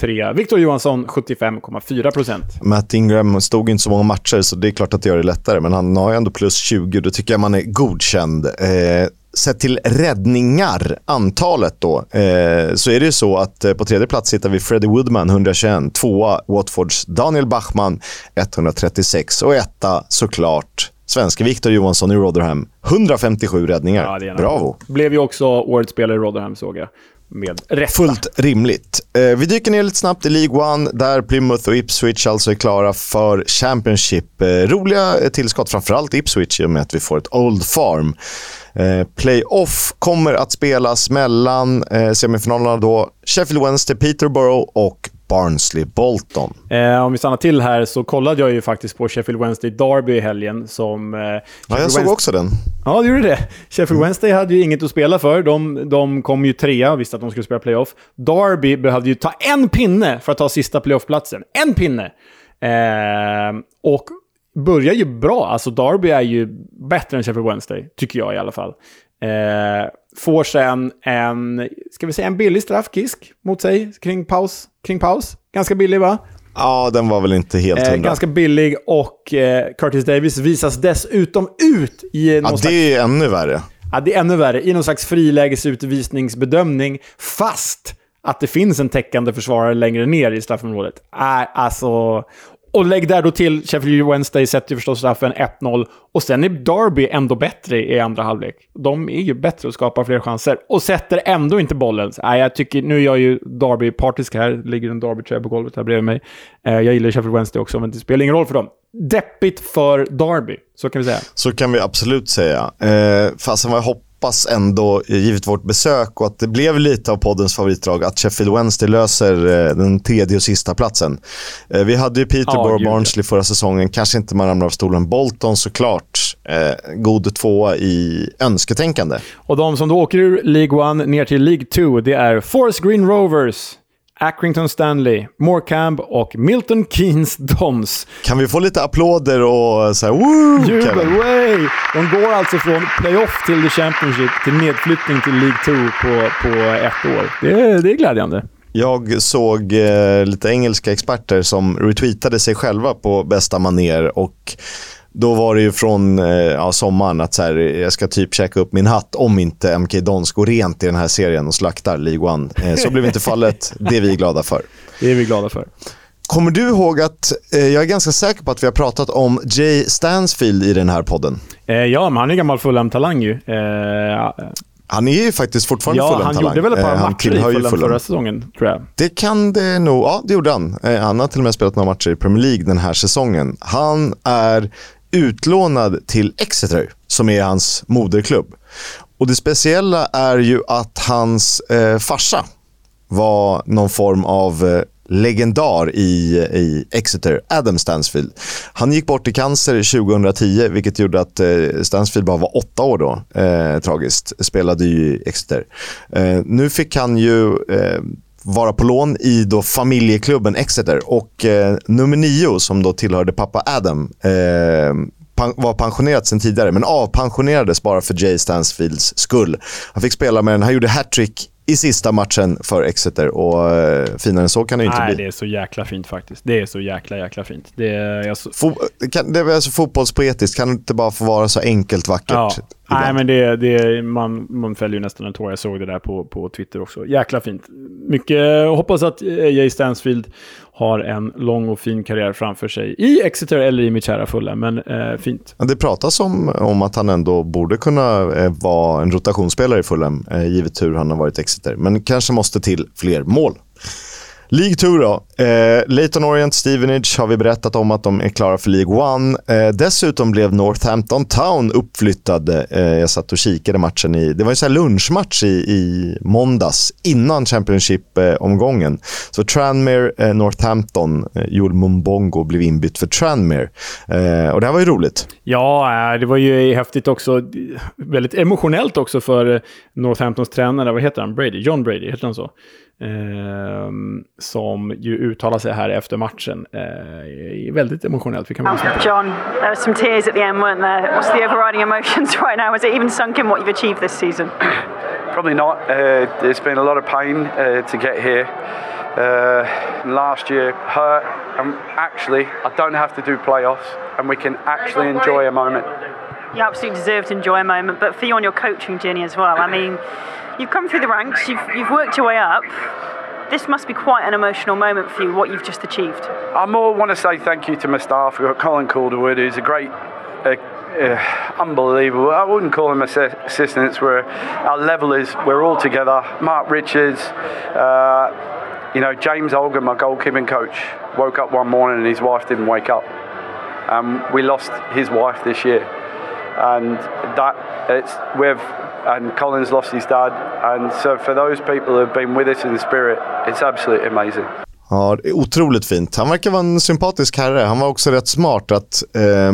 trea, Victor Johansson 75,4 procent. Matt Ingram stod inte så många matcher, så det är klart att det gör det lättare. Men han har ju ändå plus 20, då tycker jag man är godkänd. Eh, sett till räddningar, antalet då, eh, så är det ju så att eh, på tredje plats hittar vi Freddie Woodman, 121. Tvåa Watfords Daniel Bachman, 136. Och etta såklart svenske Victor Johansson i Rotherham, 157 räddningar. Ja, Bravo! Blev ju också årets spelare i Rotherham såg jag. Med rätta. Fullt rimligt. Eh, vi dyker ner lite snabbt i League One, där Plymouth och Ipswich alltså är klara för Championship. Eh, roliga tillskott, framförallt Ipswich, i och med att vi får ett Old Farm. Eh, playoff kommer att spelas mellan eh, semifinalerna då Sheffield Wednesday, Peterborough och Barnsley Bolton. Eh, om vi stannar till här så kollade jag ju faktiskt på Sheffield Wednesday Derby i helgen. Som, eh, ja, jag såg Wednesday... också den. Ja, du gjorde det. Sheffield mm. Wednesday hade ju inget att spela för. De, de kom ju trea och visste att de skulle spela playoff. Derby behövde ju ta en pinne för att ta sista playoffplatsen. En pinne! Eh, och börjar ju bra. Alltså Derby är ju bättre än Sheffield Wednesday, tycker jag i alla fall. Eh, får sen en, ska vi säga en billig straffkisk mot sig kring paus. Kring paus. Ganska billig va? Ja, den var väl inte helt hundra. Eh, ganska billig och eh, Curtis Davis visas dessutom ut i någon Ja, slags... det är ännu värre. Ja, det är ännu värre. I någon slags frilägesutvisningsbedömning, fast att det finns en täckande försvarare längre ner i straffområdet. Äh, alltså, och lägg där då till Sheffield Wednesday sätter ju förstås straffen 1-0. Och sen är Derby ändå bättre i andra halvlek. De är ju bättre och skapar fler chanser. Och sätter ändå inte bollen. Nej, jag tycker, nu är jag ju Derby-partisk här. ligger en Derby-tröja på golvet här bredvid mig. Eh, jag gillar Sheffield Wednesday också, men det spelar ingen roll för dem. Deppigt för Derby, så kan vi säga. Så kan vi absolut säga. Eh, fastän vad jag hoppas hoppas ändå, givet vårt besök och att det blev lite av poddens favoritdrag, att Sheffield Wednesday löser eh, den tredje och sista platsen. Eh, vi hade ju Peterborough oh, Barnsley förra säsongen. Kanske inte man ramlar av stolen. Bolton såklart. Eh, god tvåa i önsketänkande. Och de som då åker ur League 1 ner till League 2, det är Forest Green Rovers, Accrington Stanley, Morecambe och Milton Keynes Dons. Kan vi få lite applåder och så här, woo, Jubel, way! De går alltså från playoff till the Championship till nedflyttning till League 2 på, på ett år. Det, det är glädjande. Jag såg eh, lite engelska experter som retweetade sig själva på bästa maner och då var det ju från eh, ja, sommaren att så här, jag ska typ käka upp min hatt om inte MK Dons går rent i den här serien och slaktar League One. Eh, så blev inte fallet. Det är vi glada för. Det är vi glada för. Kommer du ihåg att, eh, jag är ganska säker på att vi har pratat om Jay Stansfield i den här podden. Eh, ja, men han är gammal Fulham-talang ju. Eh, han är ju faktiskt fortfarande ja, Fulham-talang. han gjorde väl ett par Eh, matcher i ju Fulham Fulham. förra säsongen, tror jag. Det kan det nog, ja det gjorde han. Han har till och med spelat några matcher i Premier League den här säsongen. Han är utlånad till Exeter, som är hans moderklubb. Och det speciella är ju att hans eh, farsa var någon form av eh, legendar i, i Exeter, Adam Stansfield. Han gick bort i cancer 2010, vilket gjorde att eh, Stansfield bara var åtta år då. Eh, tragiskt. Spelade ju i Exeter. Eh, nu fick han ju eh, vara på lån i då familjeklubben Exeter och eh, nummer nio som då tillhörde pappa Adam eh, pan- var pensionerad sen tidigare men avpensionerades bara för Jay Stansfields skull. Han fick spela med den, han gjorde hattrick i sista matchen för Exeter och eh, finare än så kan det ju inte Nej, bli. det är så jäkla fint faktiskt. Det är så jäkla, jäkla fint. Det är, så, Fo- kan, det är alltså fotbollspoetiskt, kan det inte bara få vara så enkelt vackert? ja. ibland? Nej, men det, det, man, man fäller ju nästan en tår. Jag såg det där på, på Twitter också. Jäkla fint. Mycket, hoppas att eh, Jay Stansfield har en lång och fin karriär framför sig i Exeter eller i mitt kära Fulham. Men eh, fint. Det pratas om, om att han ändå borde kunna eh, vara en rotationsspelare i Fulham, eh, givet hur han har varit i Exeter. Men kanske måste till fler mål. League 2 då. Eh, Leighton Orient Stevenage har vi berättat om att de är klara för League 1. Eh, dessutom blev Northampton Town uppflyttade. Eh, jag satt och kikade matchen i, det var en så här lunchmatch i, i måndags innan Championship-omgången. Så Tranmere, eh, Northampton, eh, Joel Mumbongo blev inbytt för Tranmere. Eh, och det här var ju roligt. Ja, eh, det var ju häftigt också. Väldigt emotionellt också för eh, Northamptons tränare. Vad heter han? Brady? John Brady, heter han så? Eh, som ju uttalar sig här efter matchen. Eh, väldigt emotionellt. Vi kan väl det. John, there were some tears at the end, weren't there? What's the overriding emotions right now? Has it even sunk in what you've achieved this season? Probably not. Uh, there's been a lot of pain uh, to get here. Uh, last year hurt, and actually, I don't have to do playoffs, and we can actually enjoy a moment. You absolutely deserve to enjoy a moment, but for you on your coaching journey as well. I mean, you've come through the ranks, you've, you've worked your way up. This must be quite an emotional moment for you, what you've just achieved. I more want to say thank you to my staff. We've got Colin Calderwood, who's a great. Uh, uh, unbelievable. I wouldn't call him assi- assistants. We're our level is we're all together. Mark Richards, uh, you know James Olgan, my goalkeeping coach, woke up one morning and his wife didn't wake up. Um, we lost his wife this year, and that it's with and Colin's lost his dad, and so for those people who've been with us in the spirit, it's absolutely amazing. Ja, det är otroligt fint. Han verkar vara en sympatisk herre. Han var också rätt smart att eh,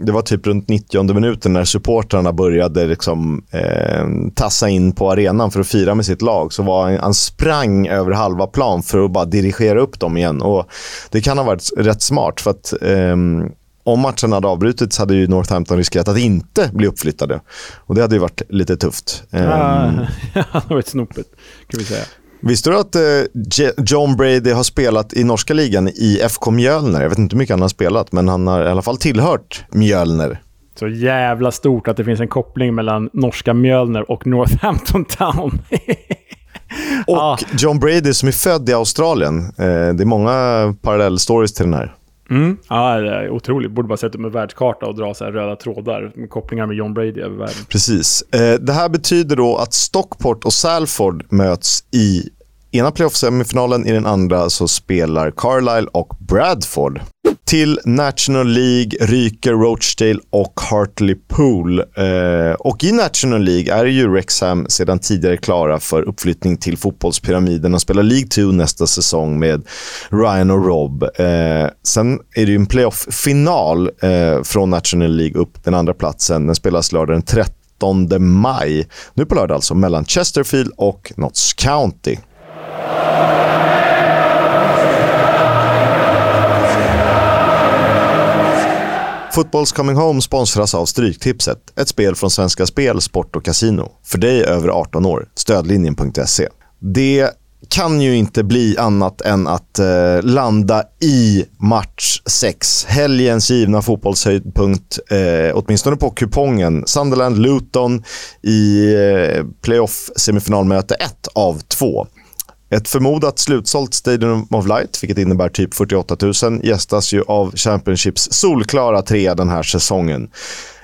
det var typ runt 90 minuten när supportrarna började liksom, eh, tassa in på arenan för att fira med sitt lag. Så var han, han sprang över halva plan för att bara dirigera upp dem igen. Och Det kan ha varit rätt smart för att eh, om matchen hade avbrutits hade ju Northampton riskerat att inte bli uppflyttade. Och det hade ju varit lite tufft. Ehm, Ja, han har varit snopet, kan vi säga. Visste du att eh, John Brady har spelat i norska ligan i FK Mjölner? Jag vet inte hur mycket han har spelat, men han har i alla fall tillhört Mjölner. Så jävla stort att det finns en koppling mellan norska Mjölner och Northampton Town. Och Ja. John Brady som är född i Australien. Eh, det är många parallellstories till den här. Mm. Ja, det är otroligt. Borde bara sätta upp en världskarta och dra så här röda trådar med kopplingar med John Brady över världen. Precis. Eh, det här betyder då att Stockport och Salford möts i ena playoff-semifinalen. I den andra så spelar Carlisle och Bradford. Till National League ryker Rochdale och Hartlepool. Eh, och i National League är ju Rexham sedan tidigare klara för uppflyttning till fotbollspyramiden och spelar League 2 nästa säsong med Ryan och Rob. Eh, sen är det ju en playoff-final eh, från National League upp den andra platsen. Den spelas lördag den 13 maj. Nu på lördag alltså, mellan Chesterfield och Notts County. Fotbolls Coming Home sponsras av Stryktipset, ett spel från Svenska Spel, Sport och Casino. För dig över 18 år. Stödlinjen.se. Det kan ju inte bli annat än att eh, landa i match 6. Helgens givna fotbollshöjdpunkt, eh, åtminstone på kupongen. Sunderland-Luton i eh, playoff-semifinalmöte 1 av 2. Ett förmodat slutsålt Stadium of Light, vilket innebär typ 48 000, gästas ju av Championships solklara trea den här säsongen.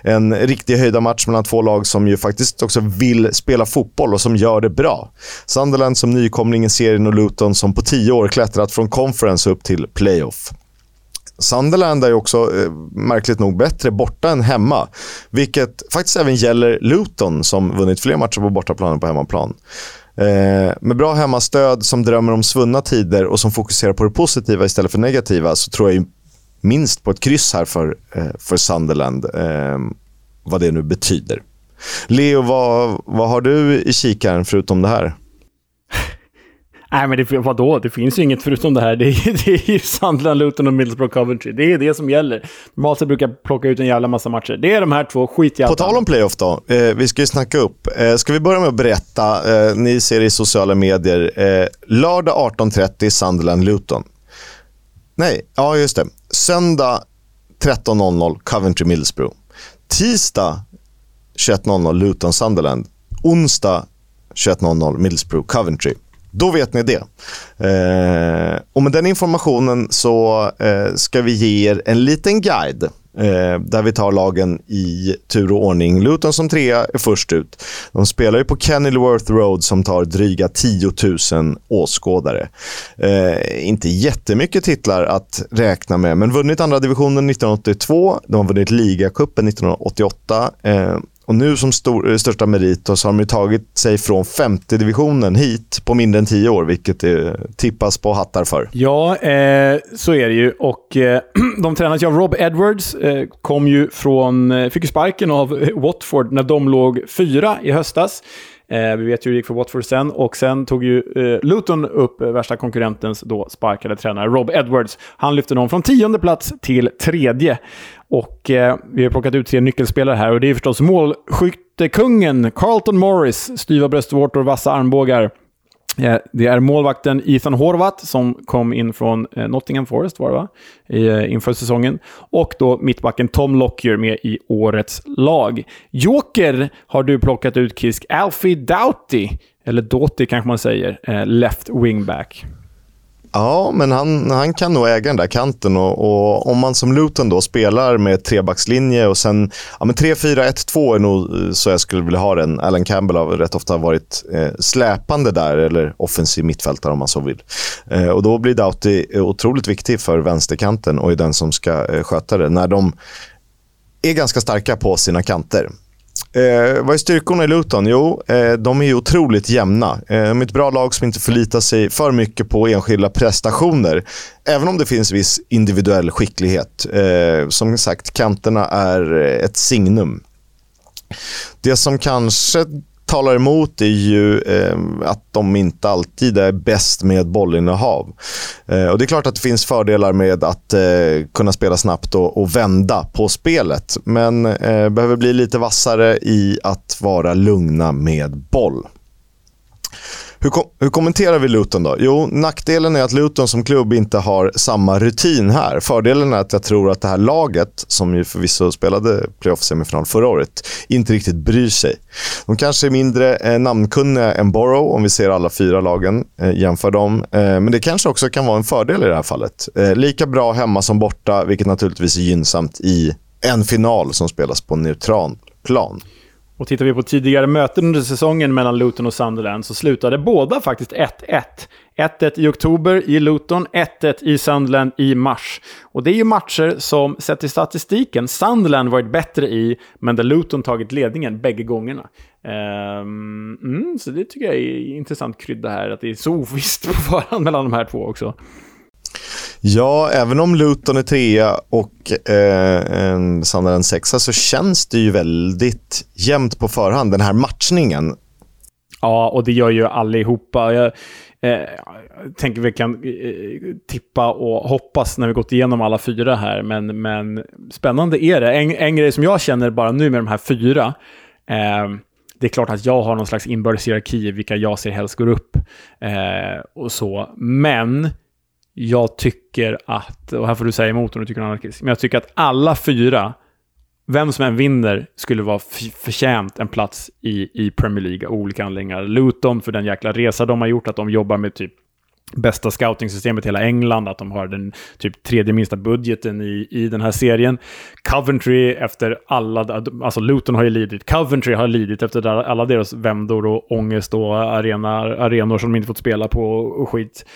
En riktig höjda match mellan två lag som ju faktiskt också vill spela fotboll och som gör det bra. Sunderland som nykomling i serien och Luton som på tio år klättrat från conference upp till playoff. Sunderland är ju också eh, märkligt nog bättre borta än hemma. Vilket faktiskt även gäller Luton som vunnit fler matcher på bortaplan än på hemmaplan. Eh, med bra hemmastöd som drömmer om svunna tider och som fokuserar på det positiva istället för negativa så tror jag minst på ett kryss här för, eh, för Sunderland. Eh, vad det nu betyder. Leo, vad, vad har du i kikaren förutom det här? Nej, men det, vadå? Det finns ju inget förutom det här. Det är, det är ju Sunderland, Luton och Middlesbrough Coventry. Det är det som gäller. Normalt sett brukar jag plocka ut en jävla massa matcher. Det är de här två, skitjävla... På tal om playoff då. Eh, vi ska ju snacka upp. Eh, ska vi börja med att berätta, eh, ni ser i sociala medier, eh, lördag 18.30 Sunderland-Luton. Nej, ja just det. Söndag 13.00 Coventry Middlesbrough. Tisdag 21.00 Luton Sunderland. Onsdag 21.00 Middlesbrough Coventry. Då vet ni det. Eh, och med den informationen så eh, ska vi ge er en liten guide eh, där vi tar lagen i tur och ordning. Luton som trea är först ut. De spelar ju på Kenilworth Road som tar dryga 10 000 åskådare. Eh, inte jättemycket titlar att räkna med, men vunnit andra divisionen 1982. De har vunnit ligacupen 1988. Och nu som stor, eh, största merit så har de tagit sig från femte divisionen hit på mindre än tio år, vilket det tippas på hattar för. Ja, eh, så är det ju. Och eh, de tränas ju av Rob Edwards. Eh, kom ju från, eh, fick ju sparken av Watford när de låg fyra i höstas. Eh, vi vet ju hur det gick för Watford sen. Och sen tog ju eh, Luton upp eh, värsta konkurrentens då sparkade tränare Rob Edwards. Han lyfte någon från tionde plats till tredje. Och eh, vi har plockat ut tre nyckelspelare här och det är förstås målskyttekungen Carlton Morris, styva bröstvårtor och vassa armbågar. Eh, det är målvakten Ethan Horvath som kom in från eh, Nottingham Forest var det va? Eh, inför säsongen. Och då mittbacken Tom Lockyer med i årets lag. Joker har du plockat ut Kisk. Alfie Doughty, eller Doughty kanske man säger, left wingback. Ja, men han, han kan nog äga den där kanten och, och om man som Luton då spelar med trebackslinje och sen ja, 3-4-1-2 är nog eh, så jag skulle vilja ha den. Alan Campbell har rätt ofta varit eh, släpande där, eller offensiv mittfältare om man så vill. Eh, och då blir Doughty eh, otroligt viktig för vänsterkanten och är den som ska eh, sköta det. När de är ganska starka på sina kanter. Eh, vad är styrkorna i Luton? Jo, eh, de är ju otroligt jämna. Eh, de är ett bra lag som inte förlitar sig för mycket på enskilda prestationer. Även om det finns viss individuell skicklighet. Eh, som sagt, kanterna är eh, ett signum. Det som kanske talar emot är ju eh, att de inte alltid är bäst med bollinnehav. Eh, och Det är klart att det finns fördelar med att eh, kunna spela snabbt och, och, vända på spelet. Men eh, behöver bli lite vassare i att vara lugna med boll. Hur, kom, hur, kommenterar vi Luton då? Jo, nackdelen är att Luton som klubb inte har samma rutin här. Fördelen är att jag tror att det här laget, som ju förvisso spelade playoff-semifinal förra året, inte riktigt bryr sig. De kanske är mindre eh, namnkunniga än Borough, om vi ser alla fyra lagen, eh, jämför dem. Eh, men det kanske också kan vara en fördel i det här fallet. Eh, lika bra hemma som borta, vilket naturligtvis är gynnsamt i en final som spelas på neutral plan. Och tittar vi på tidigare möten under säsongen mellan Luton och Sunderland så slutade båda faktiskt 1-1. 1-1 i oktober i Luton, 1-1 i Sunderland i mars. Och det är ju matcher som, sett i statistiken, Sunderland varit bättre i, men där Luton tagit ledningen bägge gångerna. Um, mm, så det tycker jag är intressant krydda här, att det är så ovisst på förhand mellan de här två också. Ja, även om Luton är trea och eh, Sunderland sexa så känns det ju väldigt jämnt på förhand, den här matchningen. Ja, och det gör ju allihopa. Jag, eh, tänker vi kan eh, tippa och hoppas när vi gått igenom alla fyra här. Men, men spännande är det. En, en grej som jag känner bara nu med de här fyra, eh, det är klart att jag har någon slags inbördes hierarki vilka jag ser helst går upp eh, och så. Men jag tycker att, och här får du säga emot om du tycker något anarkistisk, men jag tycker att alla fyra vem som än vinner skulle vara förtjänt en plats i, i Premier League av olika anledningar. Luton för den jäkla resa de har gjort, att de jobbar med typ bästa scoutingsystemet i hela England, att de har den typ tredje minsta budgeten i, i den här serien. Coventry efter alla, alltså Luton har ju lidit, Coventry har lidit efter alla deras vändor och ångest och arena, arenor som de inte fått spela på och skit.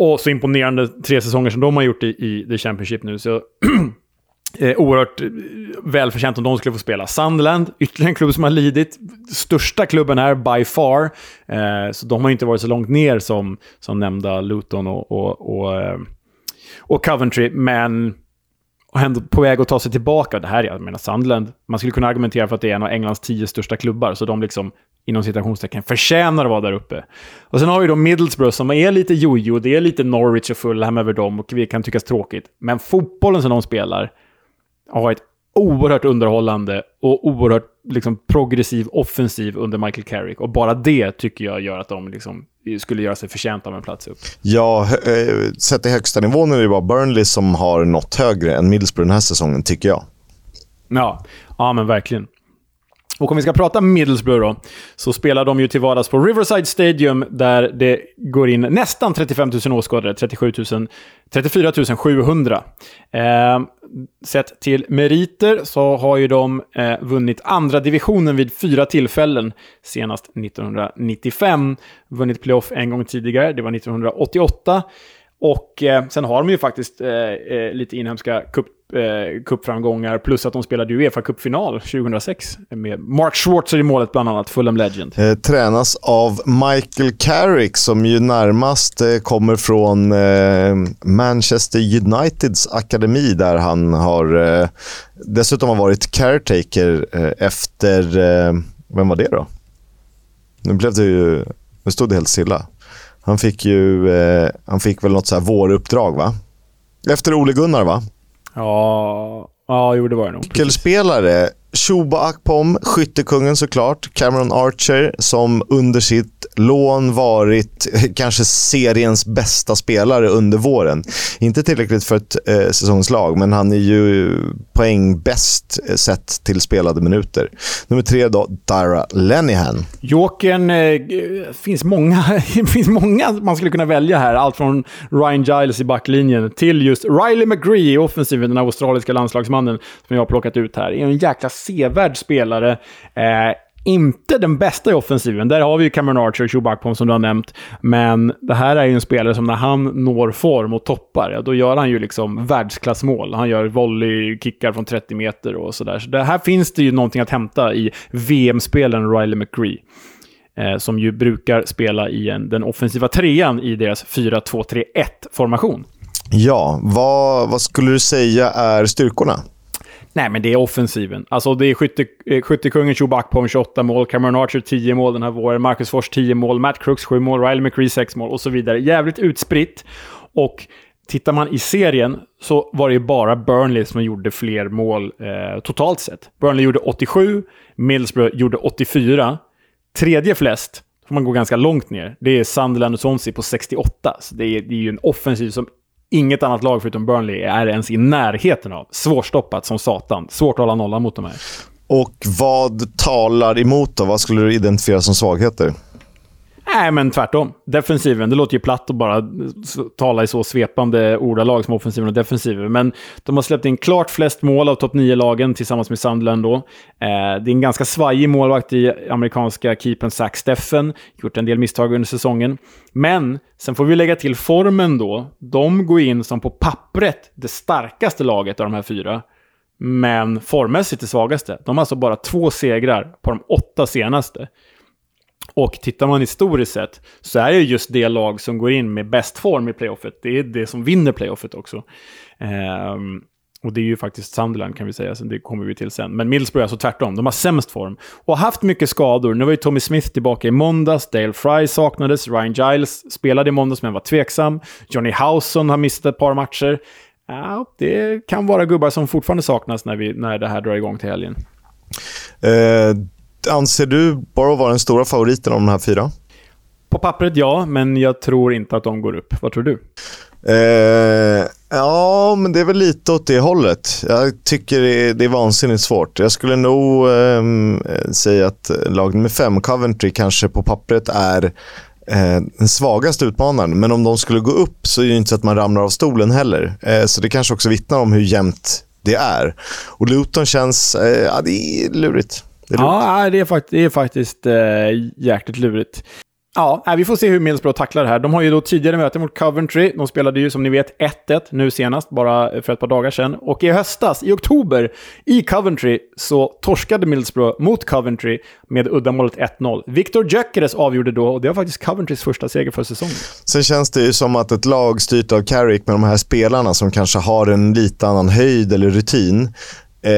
Och så imponerande tre säsonger som de har gjort i, i The Championship nu. Så Eh, oerhört eh, välförtjänt om de skulle få spela. Sunderland, ytterligare en klubb som har lidit. Största klubben här, by far. Eh, så de har inte varit så långt ner som, som nämnda Luton och, och, och, eh, och Coventry. Men och ändå på väg att ta sig tillbaka. Det här, jag menar Sunderland, man skulle kunna argumentera för att det är en av Englands tio största klubbar, så de liksom inom citationstecken förtjänar att vara där uppe. Och sen har vi då Middlesbrough som är lite jojo, det är lite Norwich och Fulham över dem och vi kan tyckas tråkigt. Men fotbollen som de spelar, har varit oerhört underhållande och oerhört liksom, progressiv offensiv under Michael Carrick. Och bara det tycker jag gör att de liksom, skulle göra sig förtjänta av en plats upp. Ja, äh, sett i högsta nivån är det bara Burnley som har nått högre än Middlesbrough den här säsongen, tycker jag. Ja, ja men verkligen. Och om vi ska prata Middlesbrough då, så spelar de ju till vardags på Riverside Stadium där det går in nästan 35 000 åskådare, 37 000, 34 700. Eh, sett till meriter så har ju de eh, vunnit andra divisionen vid fyra tillfällen, senast 1995. Vunnit playoff en gång tidigare, det var 1988. Och eh, sen har de ju faktiskt eh, eh lite inhemska cup eh, cupframgångar, plus att de spelade Uefa Cup-final 2006 med Mark Schwarzer i målet bland annat, Fulham Legend. Eh, tränas av Michael Carrick som ju närmast eh, kommer från eh, Manchester Uniteds akademi där han har eh, dessutom har varit caretaker eh, efter, eh, vem var det då? Nu blev det ju, nu stod det helt stilla. Han fick ju, han fick väl något så här våruppdrag va? Efter Ole Gunnar va? Ja, ja jo det var det nog. Nyckelspelare. Shuba Akpom, skyttekungen såklart. Cameron Archer som under sitt lån varit kanske seriens bästa spelare under våren. Inte tillräckligt för ett eh, säsongslag, men han är ju poängbäst eh, sett till spelade minuter. Nummer tre då, Dara Lenihan. Jokern, eh, finns många, finns många man skulle kunna välja här. Allt från Ryan Giles i backlinjen till just Riley McGree i offensiven, den australiska landslagsmannen som jag har plockat ut här. Är en jäkla sevärd spelare. Eh, inte den bästa i offensiven. Där har vi ju Cameron Archer och Chewbacca som du har nämnt. Men det här är ju en spelare som när han når form och toppar, ja, då gör han ju liksom världsklassmål. Han gör volleykickar från 30 meter och sådär. Så det här finns det ju någonting att hämta i VM-spelen Riley McGree. Eh, som ju brukar spela i en, den offensiva trean i deras 4-2-3-1-formation. Ja, vad, vad skulle du säga är styrkorna? Nej, men det är offensiven. Alltså det är skytte, eh, skyttekungen Chewbacca på 28 mål, Cameron Archer 10 mål den här våren, Marcus Fors 10 mål, Matt Crooks 7 mål, Riley McCree 6 mål och så vidare. Jävligt utspritt. Och tittar man i serien så var det ju bara Burnley som gjorde fler mål eh, totalt sett. Burnley gjorde 87, Middlesbrough gjorde 84. Tredje flest, får man gå ganska långt ner, det är Sunderland och Swansea på 68. Så det är, det är ju en offensiv som inget annat lag förutom Burnley är ens i närheten av. Svårstoppat som satan. Svårt att hålla nollan mot de här. Och vad talar emot då? Vad skulle du identifiera som svagheter? Nej, men tvärtom. Defensiven, det låter ju platt att bara tala i så svepande ordalag som offensiven och defensiven. Men de har släppt in klart flest mål av topp 9-lagen tillsammans med Sunderland då. Eh, det är en ganska svajig målvakt i amerikanska keepern Zach Steffen. Gjort en del misstag under säsongen. Men sen får vi lägga till formen då. De går in som på pappret det starkaste laget av de här fyra. Men formmässigt det svagaste. De har alltså bara två segrar på de åtta senaste. Och tittar man historiskt sett så är det just det lag som går in med bäst form i playoffet. Det är det som vinner playoffet också. Um, Och det är ju faktiskt Sunderland kan vi säga, så det kommer vi till sen. Men Middlesbrough är alltså tvärtom. De har sämst form. Och har haft mycket skador. Nu var ju Tommy Smith tillbaka i måndags, Dale Fry saknades, Ryan Giles spelade i måndags men var tveksam. Johnny Howson har missat ett par matcher. Ja, det kan vara gubbar som fortfarande saknas när, vi, när det här drar igång till helgen. Uh anser du Borough vara den stora favoriten av de här fyra? På pappret ja, men jag tror inte att de går upp. Vad tror du? Eh, ja, men det är väl lite åt det hållet. Jag tycker det är, det är vansinnigt svårt. Jag skulle nog eh, säga att lag nummer fem, Coventry, kanske på pappret är eh, den svagaste utmanaren. Men om de skulle gå upp så är det inte så att man ramlar av stolen heller. Eh, så det kanske också vittnar om hur jämnt det är. Och Luton känns... Eh, ja, det är lurigt. Det är. Ja, det är, fakt det är faktiskt eh, jäkligt lurigt. Ja, vi får se hur Middlesbrough tacklar det här. De har ju då tidigare möte mot Coventry. De spelade ju som ni vet 1-1 nu senast, bara för ett par dagar sedan. Och i höstas, i oktober, i Coventry, så torskade Middlesbrough mot Coventry med uddamålet 1-0. Victor Gyökeres avgjorde då, och det var faktiskt Coventrys första seger för säsongen. Sen känns det ju som att ett lag styrt av Carrick med de här spelarna som kanske har en lite annan höjd eller rutin. Eh,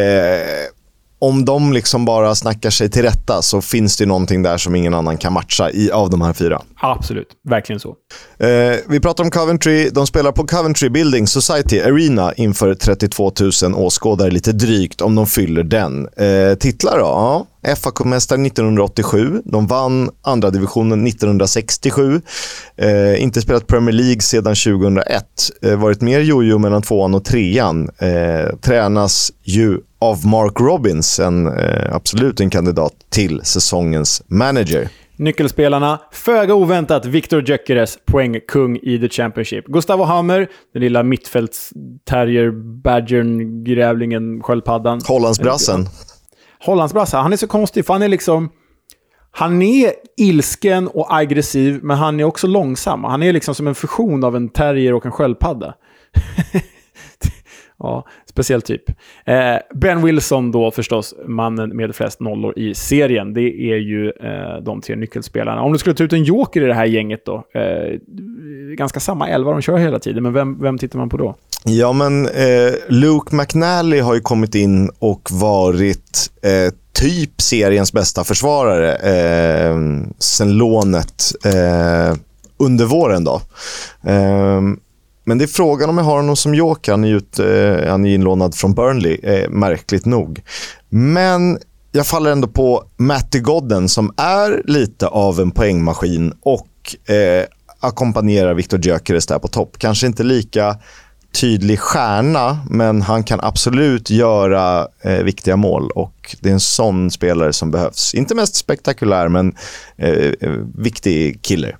om de liksom bara snackar sig till rätta så finns det någonting där som ingen annan kan matcha i, av de här fyra. Absolut, verkligen så. Eh, vi pratar om Coventry. De spelar på Coventry Building Society Arena inför 32 000 åskådare, lite drygt, om de fyller den. Eh, titlar då? Ja. Fa Cup-mästare 1987. De vann andra divisionen 1967. Eh, inte spelat Premier League sedan 2001. Eh, varit mer jojo mellan tvåan och trean. Eh, tränas ju av Mark Robbins, en, eh, absolut en kandidat till säsongens manager. Nyckelspelarna, föga oväntat, Victor Gyökeres, poängkung i The Championship. Gustavo Hammer, den lilla mittfältsterrier, badgern, grävlingen, sköldpaddan. Hollandsbrassen. Hollandsbrassa, han är så konstig för han är liksom... Han är ilsken och aggressiv, men han är också långsam. Han är liksom som en fusion av en terrier och en sköldpadda. Ja, speciell typ. Eh, ben Wilson då förstås, mannen med flest nollor i serien. Det är ju eh, de tre nyckelspelarna. Om du skulle ta ut en joker i det här gänget då? Eh, ganska samma elva de kör hela tiden, men vem, vem tittar man på då? Ja, men eh, Luke McNally har ju kommit in och varit eh, typ seriens bästa försvarare eh, sen lånet eh, under våren. Då. Eh, men det är frågan om jag har honom som joker. Han är, ut, eh, han är inlånad från Burnley, eh, märkligt nog. Men jag faller ändå på Matty Godden som är lite av en poängmaskin och eh, ackompanjerar Victor Gyökeres där på topp. Kanske inte lika tydlig stjärna, men han kan absolut göra eh, viktiga mål och det är en sån spelare som behövs. Inte mest spektakulär, men eh, eh viktig killer.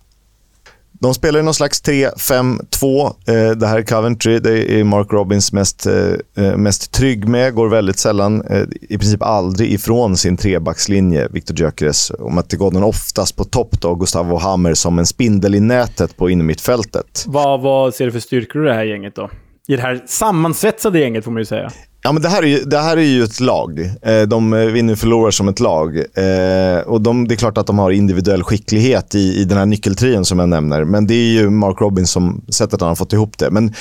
De spelar i någon slags 3-5-2. Eh, det här är Coventry. Det är Mark Robbins mest, eh, eh mest trygg med. Går väldigt sällan, eh, i princip aldrig ifrån sin trebackslinje. Victor Gyökeres och Matti Godden oftast på topp då. Gustavo Hammer som en spindel i nätet på innermittfältet. Vad, vad ser du för styrkor i det här gänget då? I det här sammansvetsade gänget får man ju säga. Ja, men det, här är ju, det här är ju ett lag. Eh, de eh, vinner och förlorar som ett lag. Eh, och de, det är klart att de har individuell skicklighet i, i den här nyckeltrion som jag nämner. Men det är ju Mark Robins som sättet han har fått ihop det. Men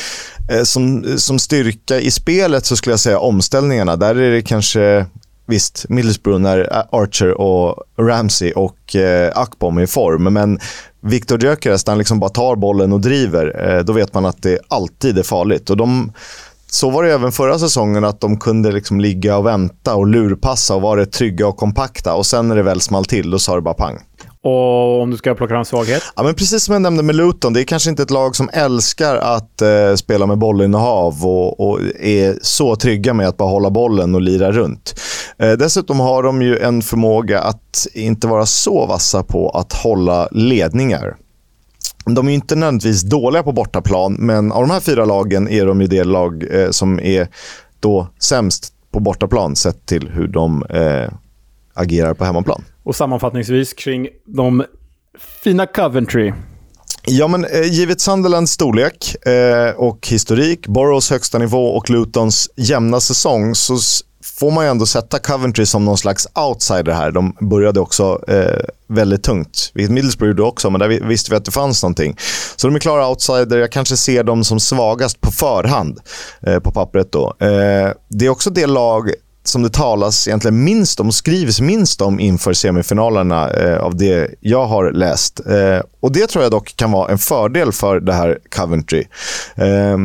som, som styrka i spelet så skulle jag säga omställningarna. Där är det kanske Visst, Middlesbrough när Archer och Ramsey och eh, Akbom är i form. Men Viktor Gyökeres, när han liksom bara tar bollen och driver, eh, då vet man att det alltid är farligt. Och de så var det även förra säsongen, att de kunde liksom ligga och vänta och lurpassa och vara trygga och kompakta. Och sen när det väl small till, då sa det bara pang. Och om du ska plocka fram svaghet? Ja, men precis som jag nämnde med Luton, det är kanske inte ett lag som älskar att eh, spela med bollinnehav och, och är så trygga med att bara hålla bollen och lira runt. Eh, dessutom har de ju en förmåga att inte vara så vassa på att hålla ledningar. De är inte nödvändigtvis dåliga på bortaplan, men av de här fyra lagen är de ju det lag eh, som är då sämst på bortaplan sett till hur de eh, agerar på hemmaplan. Och sammanfattningsvis kring de fina Coventry. Ja, men eh, givet Sunderlands storlek eh, och historik, Boroughs högsta nivå och Lutons jämna säsong så får man ju ändå sätta Coventry som någon slags outsider här. De började också eh, väldigt tungt, vilket Middlesbrough gjorde också, men där visste vi att det fanns någonting. Så de är klara outsider. Jag kanske ser dem som svagast på förhand, eh, på pappret då. Eh, det är också det lag som det talas egentligen minst om och skrivs minst om inför semifinalerna eh, av det jag har läst. Eh, och Det tror jag dock kan vara en fördel för det här Coventry. Eh,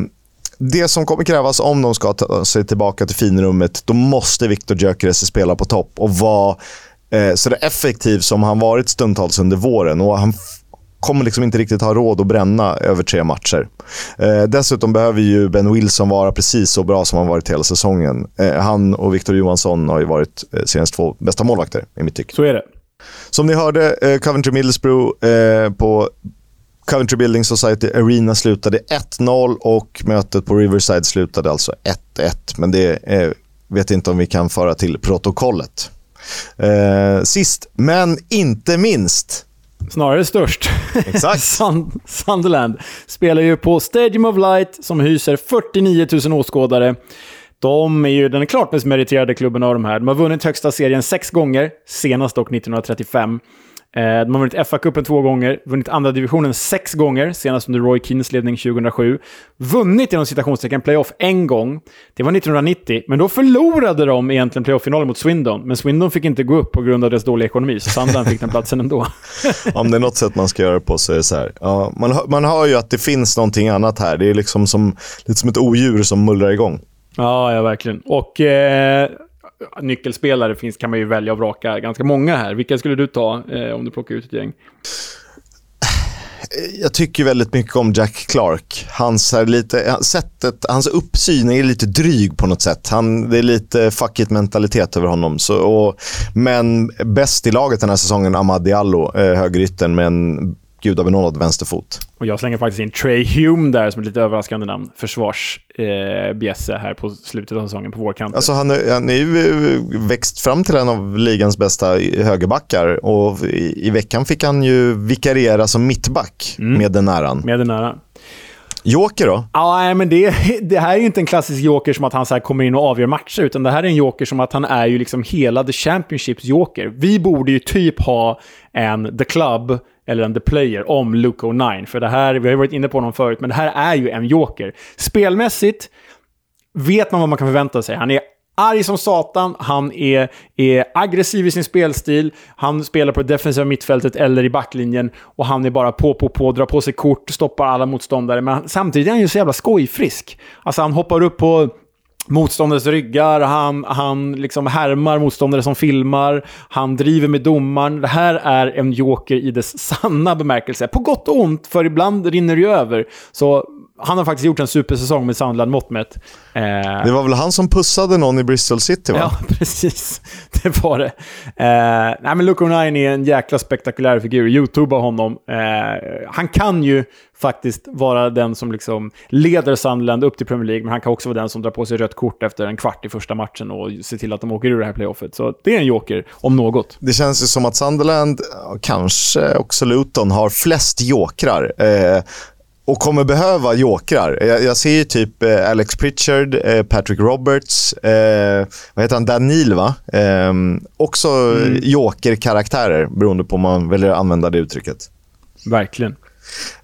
det som kommer krävas om de ska ta sig tillbaka till finrummet, då måste Viktor Gyökeres spela på topp och vara eh, så effektiv som han varit stundtals under våren. Och han kommer liksom inte riktigt ha råd att bränna över tre matcher. Eh, dessutom behöver ju Ben Wilson vara precis så bra som han varit hela säsongen. Eh, han och Victor Johansson har ju varit eh, seriens två bästa målvakter i mitt tycke. Så är det. Som ni hörde, eh, Coventry Middlesbrough eh, på Coventry Building Society Arena slutade 1-0 och mötet på Riverside slutade alltså 1-1. Men det eh, vet inte om vi kan föra till protokollet. Eh, sist, men inte minst, Snarare störst. Exakt. Sund Sunderland spelar ju på Stadium of Light som hyser 49 000 åskådare. De är ju den klart mest meriterade klubben av de här. De har vunnit högsta serien sex gånger, senast dock 1935. Eh, de har vunnit FA-cupen två gånger, vunnit andra divisionen sex gånger, senast under Roy Keens ledning 2007. Vunnit inom citationstecken playoff en gång. Det var 1990, men då förlorade de egentligen playoff-finalen mot Swindon. Men Swindon fick inte gå upp på grund av deras dåliga ekonomi, så Sunderland fick den platsen ändå. Om det är något sätt man ska göra på så är det så här. Ja, man, hör, man hör ju att det finns någonting annat här. Det är liksom som, lite som ett odjur som mullrar igång. Ja, ja verkligen. Och eh, nyckelspelare finns, kan man ju välja och vraka ganska många här. Vilka skulle du ta eh, om du plockar ut ett gäng? Jag tycker väldigt mycket om Jack Clark. Hans, här lite, sättet, hans uppsyn är lite dryg på något sätt. Han, det är lite fuck it-mentalitet över honom. Så, och, men bäst i laget den här säsongen, Ahmad Diallo, eh, högerytten med en gudabenådad vänsterfot. Och jag slänger faktiskt in Trey Hume där som ett lite överraskande namn. Försvarsbjässe eh, här på slutet av säsongen på vårkanten. Alltså han, han är ju eh, växt fram till en av ligans bästa högerbackar och i, i veckan fick han ju vikariera som mittback mm. med den äran. Med den äran. Joker då? Ja, men det, det här är ju inte en klassisk joker som att han så kommer in och avgör matcher, utan det här är en joker som att han är ju liksom hela The Championships joker. Vi borde ju typ ha en The Club eller en The Player om Luke O'Nine. För det här, vi har ju varit inne på honom förut, men det här är ju en joker. Spelmässigt vet man vad man kan förvänta sig. Han är arg som satan, han är, är aggressiv i sin spelstil, han spelar på det defensiva mittfältet eller i backlinjen och han är bara på, på, på, drar på sig kort, stoppar alla motståndare. Men samtidigt är han ju så jävla skojfrisk. Alltså han hoppar upp på motståndares ryggar, han, han liksom härmar motståndare som filmar, han driver med domaren. Det här är en joker i dess sanna bemärkelse. På gott och ont, för ibland rinner det ju över. Så han har faktiskt gjort en supersäsong med Sandland mått mätt. Eh, det var väl han som pussade någon i Bristol City va? Ja, precis. Det var det. Eh, nej, men Luke O'Nine är en jäkla spektakulär figur. Youtuba honom. Eh, han kan ju faktiskt vara den som liksom leder Sunderland upp till Premier League, men han kan också vara den som drar på sig rött kort efter en kvart i första matchen och ser till att de åker ur det här playoffet. Så det är en joker, om något. Det känns ju som att Sunderland, kanske också Luton, har flest jokrar. Eh, och kommer behöva jokrar. Jag, jag ser ju typ eh, Alex Pritchard, eh, Patrick Roberts, eh, vad heter han, Dan Neil va? Eh, också mm. jokerkaraktärer beroende på om man väljer att använda det uttrycket. Verkligen.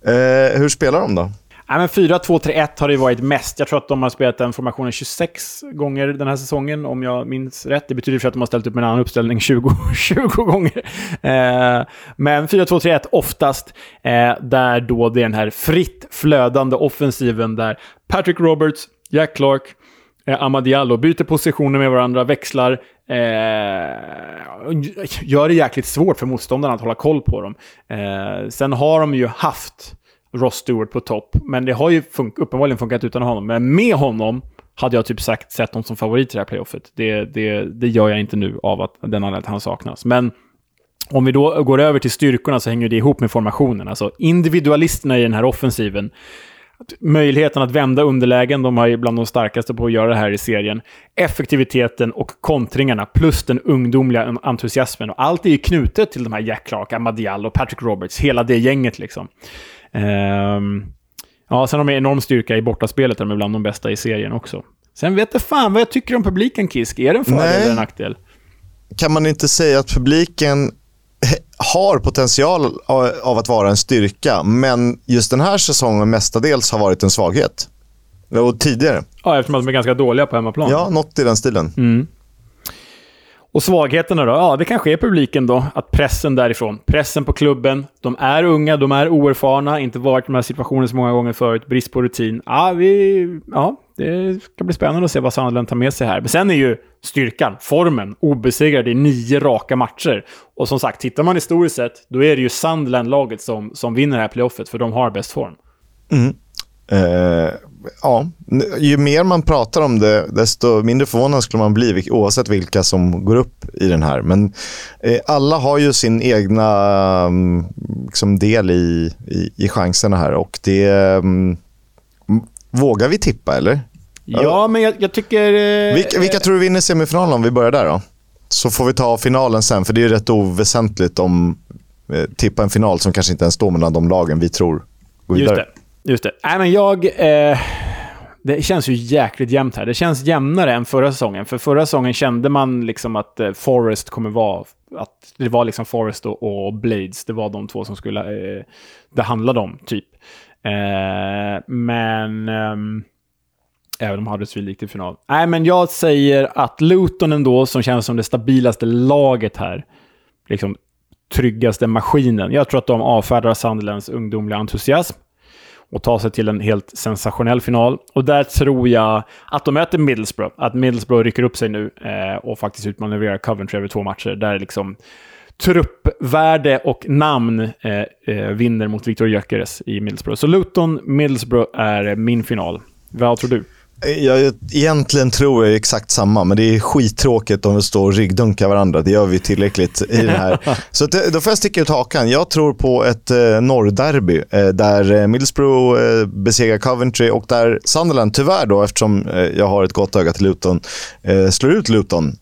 Eh, hur spelar de då? Ja, 4-2-3-1 har det varit mest. Jag tror att de har spelat den formationen 26 gånger den här säsongen, om jag minns rätt. Det betyder för att de har ställt upp med en annan uppställning 20, 20 gånger. Eh, men 4-2-3-1 oftast, eh, där då det är den här fritt flödande offensiven där Patrick Roberts, Jack Clark, eh, Amadiallo byter positioner med varandra, växlar, eh, gör det jäkligt svårt för motståndarna att hålla koll på dem. Eh, sen har de ju haft Ross Stewart på topp. Men det har ju fun uppenbarligen funkat utan honom. Men med honom hade jag typ sagt sett honom som favorit i det här playoffet. Det, det, det gör jag inte nu av att den att han saknas. Men om vi då går över till styrkorna så hänger det ihop med formationen. Alltså individualisterna i den här offensiven. Möjligheten att vända underlägen, de har ju bland de starkaste på att göra det här i serien. Effektiviteten och kontringarna, plus den ungdomliga entusiasmen. Och allt är ju knutet till de här Jack Clark, Amadial och Patrick Roberts, hela det gänget liksom. Um, ja, sen har de enorm styrka i bortaspelet, där de är bland de bästa i serien också. Sen vet jag fan vad jag tycker om publiken, Kisk. Är det en fördel Nej. eller en nackdel? Kan man inte säga att publiken har potential av att vara en styrka, men just den här säsongen mestadels har varit en svaghet? Och tidigare. Ja, eftersom att de är ganska dåliga på hemmaplan. Ja, något i den stilen. Mm. Och svagheterna då? Ja, det kanske är publiken då. Att pressen därifrån. Pressen på klubben. De är unga, de är oerfarna, inte varit i de här situationerna så många gånger förut. Brist på rutin. Ja, vi, ja det ska bli spännande att se vad Sunderland tar med sig här. Men sen är ju styrkan, formen, obesegrad i nio raka matcher. Och som sagt, tittar man historiskt sett, då är det ju Sunderland-laget som, som vinner det här playoffet, för de har bäst form. Mm. Eh, ja, ju mer man pratar om det, desto mindre förvånad skulle man bli oavsett vilka som går upp i den här. Men eh, alla har ju sin egna um, liksom del i, i, i chanserna här och det... Um, vågar vi tippa, eller? Ja, men jag, jag tycker... Eh, vilka, vilka tror du vinner semifinalen om vi börjar där då? Så får vi ta finalen sen, för det är rätt oväsentligt om eh, tippa en final som kanske inte ens står mellan de lagen vi tror går vidare. Just det. Just det. Nej, men jag... Eh, det känns ju jäkligt jämnt här. Det känns jämnare än förra säsongen. För förra säsongen kände man liksom att eh, Forest kommer vara... Att det var liksom Forest och, och Blades. Det var de två som skulle... Eh, det handlade om, typ. Eh, men... Ehm, även om Huddersfield gick till final. Nej, men jag säger att Luton ändå, som känns som det stabilaste laget här, liksom tryggaste maskinen. Jag tror att de avfärdar Sunderlands ungdomliga entusiasm och ta sig till en helt sensationell final. Och där tror jag att de möter Middlesbrough. Att Middlesbrough rycker upp sig nu eh, och faktiskt utmanövrerar Coventry över två matcher. Där liksom truppvärde och namn eh, eh, vinner mot Victor Gyökeres i Middlesbrough. Så Luton, Middlesbrough är min final. Vad tror du? Jag, egentligen tror jag exakt samma, men det är skittråkigt om vi står och ryggdunkar varandra. Det gör vi tillräckligt i den här. Så det, då får jag sticka ut hakan. Jag tror på ett eh, norrderby eh, där eh, Middlesbrough eh, besegrar Coventry och där Sunderland, tyvärr då, eftersom eh, jag har ett gott öga till Luton, eh, slår ut Luton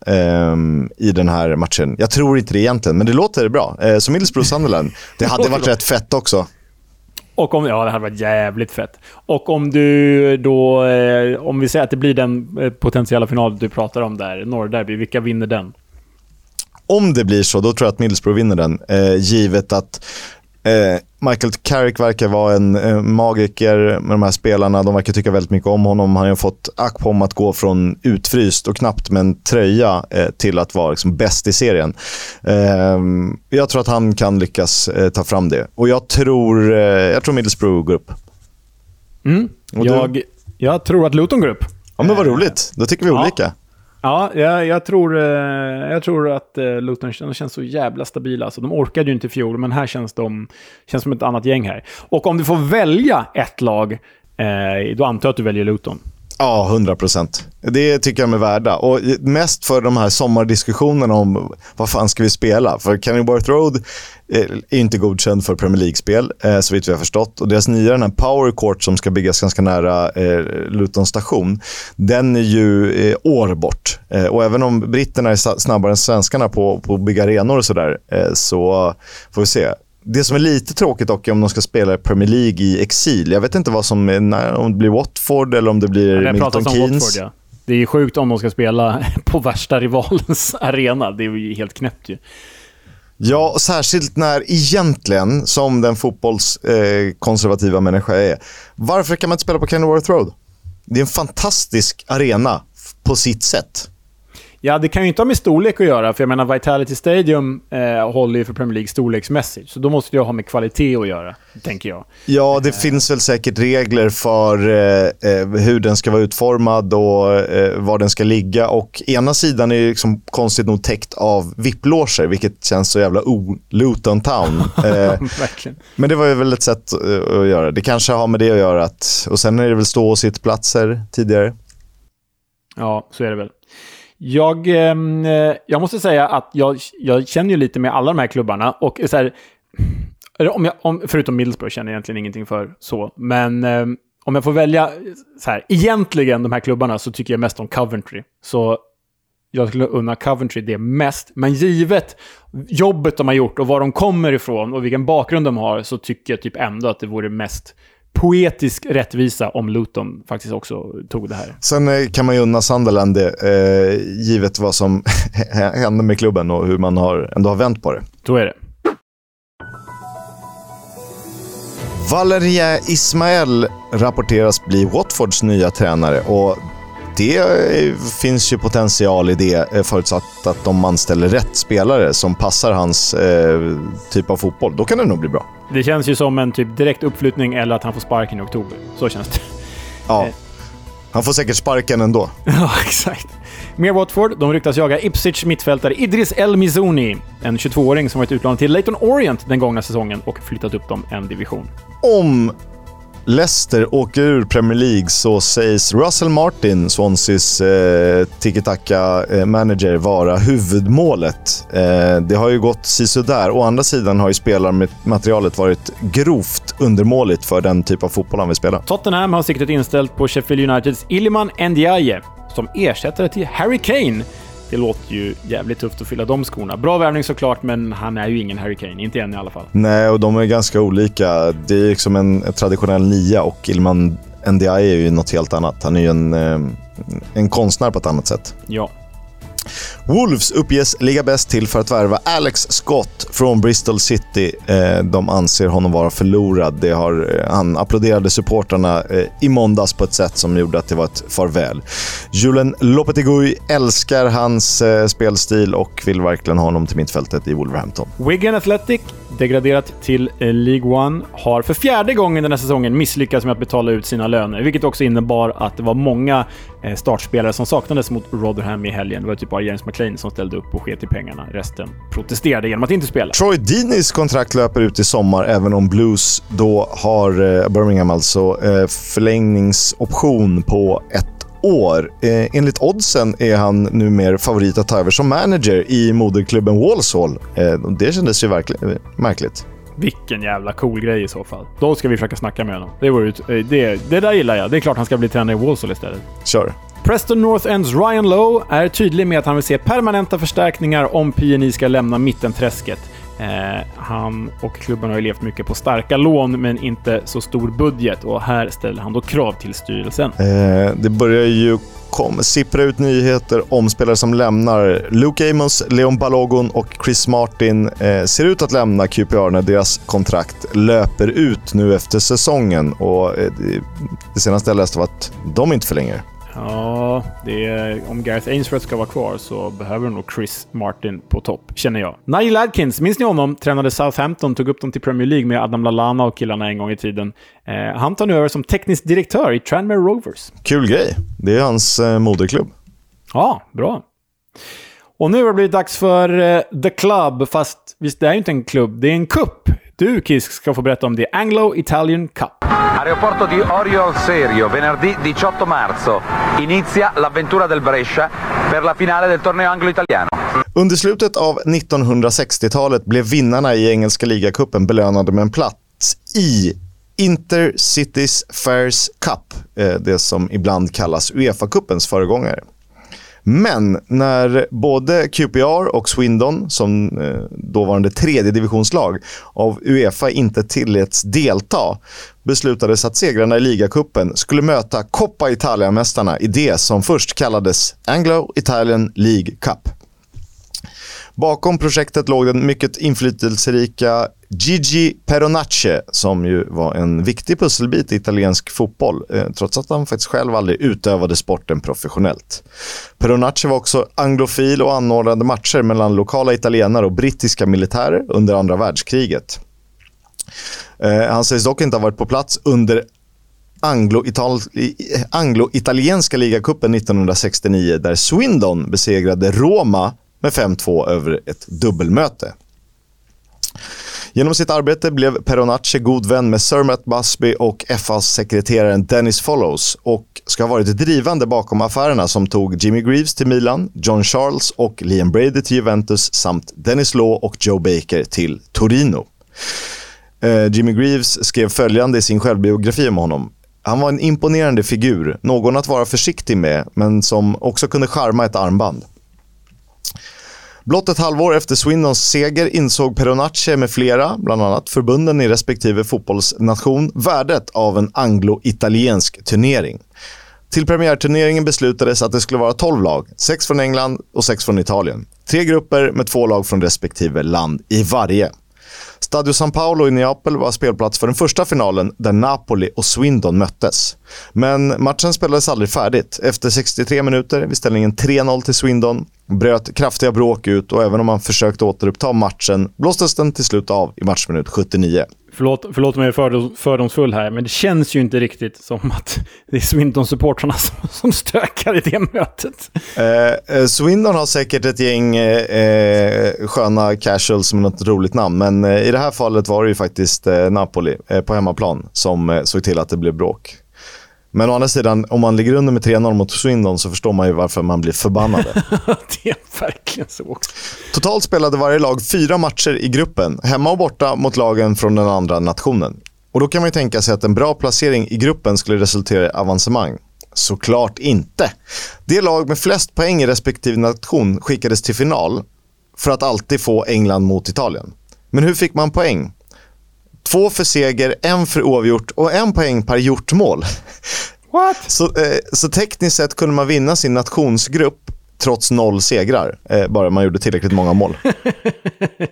i den här matchen. Jag tror inte det egentligen, men det låter bra. Eh, så Middlesbrough-Sunderland, det hade varit rätt fett också. Och om, ja, det hade varit jävligt fett. Och om du då... Eh, om vi säger att det blir den eh, potentiella final du pratar om där, Norrderby, vilka vinner den? Om det blir så, då tror jag att Middlesbrough vinner den. Eh, givet att eh, Michael Carrick verkar vara en eh, magiker med de här spelarna. De verkar tycka väldigt mycket om honom. Han har fått ack på om att gå från utfryst och knappt med en tröja eh, till att vara liksom, bäst i serien. Eh, jag tror att han kan lyckas eh, ta fram det. Och jag tror, eh, jag tror Middlesbrough går upp. Mm. Jag, jag tror att Luton går upp. Ja, men vad roligt. Då tycker vi Ja. olika. Ja, jag, jag, tror, eh, jag tror att eh, Luton känns så jävla stabila. Alltså, de orkade ju inte i fjol, men här känns de känns som ett annat gäng här. Och om du får välja ett lag, eh, då antar jag att du väljer Luton. Ja, 100 procent. Det tycker jag de är värda. Och mest för de här sommardiskussionerna om vad fan ska vi spela. För Kenilworth Road eh, är inte godkänd för Premier League-spel, eh, så vitt vi har förstått. Och deras nya den här Power Court som ska byggas ganska nära eh, Luton station, den är ju år bort. Och även om britterna är snabbare än svenskarna på, på att bygga arenor och sådär, så får vi se. Det som är lite tråkigt dock är om de ska spela Premier League i exil. Jag vet inte vad som är, när, om det blir Watford eller om det blir Det Milton Keynes. Watford, ja. Det är ju sjukt om de ska spela på värsta rivalens arena. Det är ju helt knäppt ju. Ja, särskilt när egentligen, som den fotbollskonservativa eh, konservativa människa jag är, varför kan man inte spela på Kenilworth Road? Det är en fantastisk arena på sitt sätt. Ja, det kan ju inte ha med storlek att göra, för jag menar Vitality Stadium eh, håller ju för Premier League storleksmässigt. Så då måste det ju ha med kvalitet att göra, tänker jag. Ja, det finns väl säkert regler för eh, eh, hur den ska vara utformad och eh, var den ska ligga. Och ena sidan är ju liksom konstigt nog täckt av VIP-loger, vilket känns så jävla o-Luton Town. Eh, men det var ju väl ett sätt eh, att göra. Det kanske har med det att göra. Att, och sen är det väl stå och sittplatser tidigare. Ja, så är det väl. Jag, ehm, eh, jag måste säga att jag, jag känner ju lite med alla de här klubbarna. Och så här, om jag, om, förutom Middlesbrough känner jag egentligen ingenting för så. Men ehm, om jag får välja, så här, egentligen de här klubbarna så tycker jag mest om Coventry. Så jag skulle unna Coventry det mest. Men givet jobbet de har gjort och var de kommer ifrån och vilken bakgrund de har så tycker jag typ ändå att det vore mest poetisk rättvisa om Luton faktiskt också tog det här. Sen eh, kan man ju unna Sunderland det, eh, givet vad som hände med klubben och hur man har, ändå har vänt på det. Så är det. Valeria Ismael rapporteras bli Watfords nya tränare och det eh, finns ju potential i det eh, förutsatt att de anställer rätt spelare som passar hans eh, typ av fotboll. Då kan det nog bli bra. Det känns ju som en typ direkt uppflyttning eller att han får sparken i oktober. Så känns det. Ja. Han får säkert sparken ändå. ja, exakt. Mer Watford. De ryktas jaga Ipswich mittfältare Idris El Mizuni, en 22-åring som varit utlånad till Leighton Orient den gångna säsongen och flyttat upp dem en division. Om Leicester åker ur Premier League så sägs Russell Martin, Swanseas eh, tiki-taka-manager, eh, vara huvudmålet. Eh, det har ju gått sisådär. Å andra sidan har ju spelarmaterialet varit grovt undermåligt för den typ av fotboll han vill spela. Tottenham har siktet inställt på Sheffield Uniteds Iliman Ndiaye som ersättare till Harry Kane det låter ju jävligt tufft att fylla de skorna. Bra värvning såklart, men han är ju ingen Harry Kane. Inte än i alla fall. Nej, och de är ganska olika. Det är liksom en, en traditionell nia och Ilman NDI är ju något helt annat. Han är ju en, eh, en konstnär på ett annat sätt. Ja. Wolves uppges ligga bäst till för att värva Alex Scott från Bristol City. Eh, de anser honom vara förlorad. Det har, eh, han applåderade supportrarna eh, i måndags på ett sätt som gjorde att det var ett farväl. Julen Lopetegui älskar hans spelstil och vill verkligen ha honom till mittfältet i Wolverhampton. Wigan Athletic, degraderat till League One, har för fjärde gången den här säsongen misslyckats med att betala ut sina löner, vilket också innebar att det var många startspelare som saknades mot Rotherham i helgen. Det var typ bara James McLean som ställde upp och sket i pengarna. Resten protesterade genom att inte spela. Troy Deeneys kontrakt löper ut i sommar, även om Blues då har, eh, Birmingham alltså, eh, förlängningsoption på ett år. Eh, enligt oddsen är han numera favorit att ta över som manager i moderklubben Walsall. Eh, det kändes ju verkligen märkligt. Vilken jävla cool grej i så fall. Då ska vi försöka snacka med honom. Det, vore, eh, det, det där gillar jag. Det är klart han ska bli tränare i Walsall istället. Kör. Preston North Ends Ryan Lowe är tydlig med att han vill se permanenta förstärkningar om PNI ska lämna mittenträsket. Eh, han och klubben har ju levt mycket på starka lån, men inte så stor budget. Och här ställer han då krav till styrelsen. Eh, det börjar ju kom, sippra ut nyheter om spelare som lämnar. Luke Amos, Leon Balogun och Chris Martin eh, ser ut att lämna QPR när deras kontrakt löper ut nu efter säsongen. Och eh, det senaste jag läste var att de inte förlänger. Ja, är, om Gareth Ainsworth ska vara kvar så behöver nog Chris Martin på topp, känner jag. Nigel Adkins, minns ni honom? Tränade Southampton, tog upp dem till Premier League med Adam Lallana och killarna en gång i tiden. Eh, han tar nu över som teknisk direktör i Tranmere Rovers. Kul grej. Det är hans eh, moderklubb. Ja, bra. Och nu har det blivit dags för eh, The Club, fast visst, det är ju inte en klubb, det är en kupp. Du, Kisk, ska få berätta om The Anglo-Italian Cup. Aeroporto di Orio al Serio, venerdì 18 marzo. Inizia l'avventura del Brescia per la finale del torneo anglo-italiano. Under slutet av 1960-talet blev vinnarna i engelska ligacupen belönade med en plats i Intercities Fairs Cup, eh, det som ibland kallas Uefa-cupens föregångare. Men när både QPR och Swindon, som eh, dåvarande tredje divisionslag av Uefa inte tilläts delta, beslutades att segrarna i ligacupen skulle möta Coppa Italia-mästarna i det som först kallades Anglo-Italian League Cup. Bakom projektet låg den mycket inflytelserika Gigi Peronace som ju var en viktig pusselbit i italiensk fotboll, eh, trots att han faktiskt själv aldrig utövade sporten professionellt. Peronace var också anglofil och anordnade matcher mellan lokala italienare och brittiska militärer under andra världskriget. Eh, han sägs dock inte ha varit på plats under anglo-italienska ligacupen 1969 där Swindon besegrade Roma med 5-2 över ett dubbelmöte. Genom sitt arbete blev Peronace god vän med Sir Matt Busby och FA-sekreteraren Dennis Follows och ska ha varit drivande bakom affärerna som tog Jimmy Greaves till Milan, John Charles och Liam Brady till Juventus samt Dennis Law och Joe Baker till Torino. Eh, Jimmy Greaves skrev följande i sin självbiografi om honom. Han var en imponerande figur, någon att vara försiktig med, men som också kunde charma ett armband. Blott ett halvår efter Swindons seger insåg Peronace med flera, bland annat förbunden i respektive fotbollsnation, värdet av en anglo-italiensk turnering. Till premiärturneringen beslutades att det skulle vara 12 lag, 6 från England och 6 från Italien. Tre grupper med två lag från respektive land i varje. Stadio San Paolo i Neapel var spelplats för den första finalen där Napoli och Swindon möttes. Men matchen spelades aldrig färdigt. Efter 63 minuter, vid ställningen 3-0 till Swindon, bröt kraftiga bråk ut och även om man försökte återuppta matchen blåstes den till slut av i matchminut 79. Förlåt, förlåt mig fördom, fördomsfull här, men det känns ju inte riktigt som att det är Swindon-supportrarna som, som stökar i det mötet. Eh, eh, Swindon har säkert ett gäng eh, eh, sköna casuals med något roligt namn, men eh, i det här fallet var det ju faktiskt eh, Napoli på hemmaplan som såg till att det blev bråk. Men å andra sidan, om man ligger under med 3-0 mot Swindon så förstår man ju varför man blir förbannade. det är verkligen så också. Totalt spelade varje lag fyra matcher i gruppen, hemma och borta mot lagen från den andra nationen. Och Då kan man ju tänka sig att en bra placering i gruppen skulle resultera i avancemang. Såklart inte. Det lag med flest poäng i respektive nation skickades till final för att alltid få England mot Italien. Men hur fick man poäng? Två för seger, en för oavgjort och en poäng per gjort mål. What? Så, eh, så tekniskt sett kunde man vinna sin nationsgrupp trots noll segrar, eh, bara man gjorde tillräckligt många mål.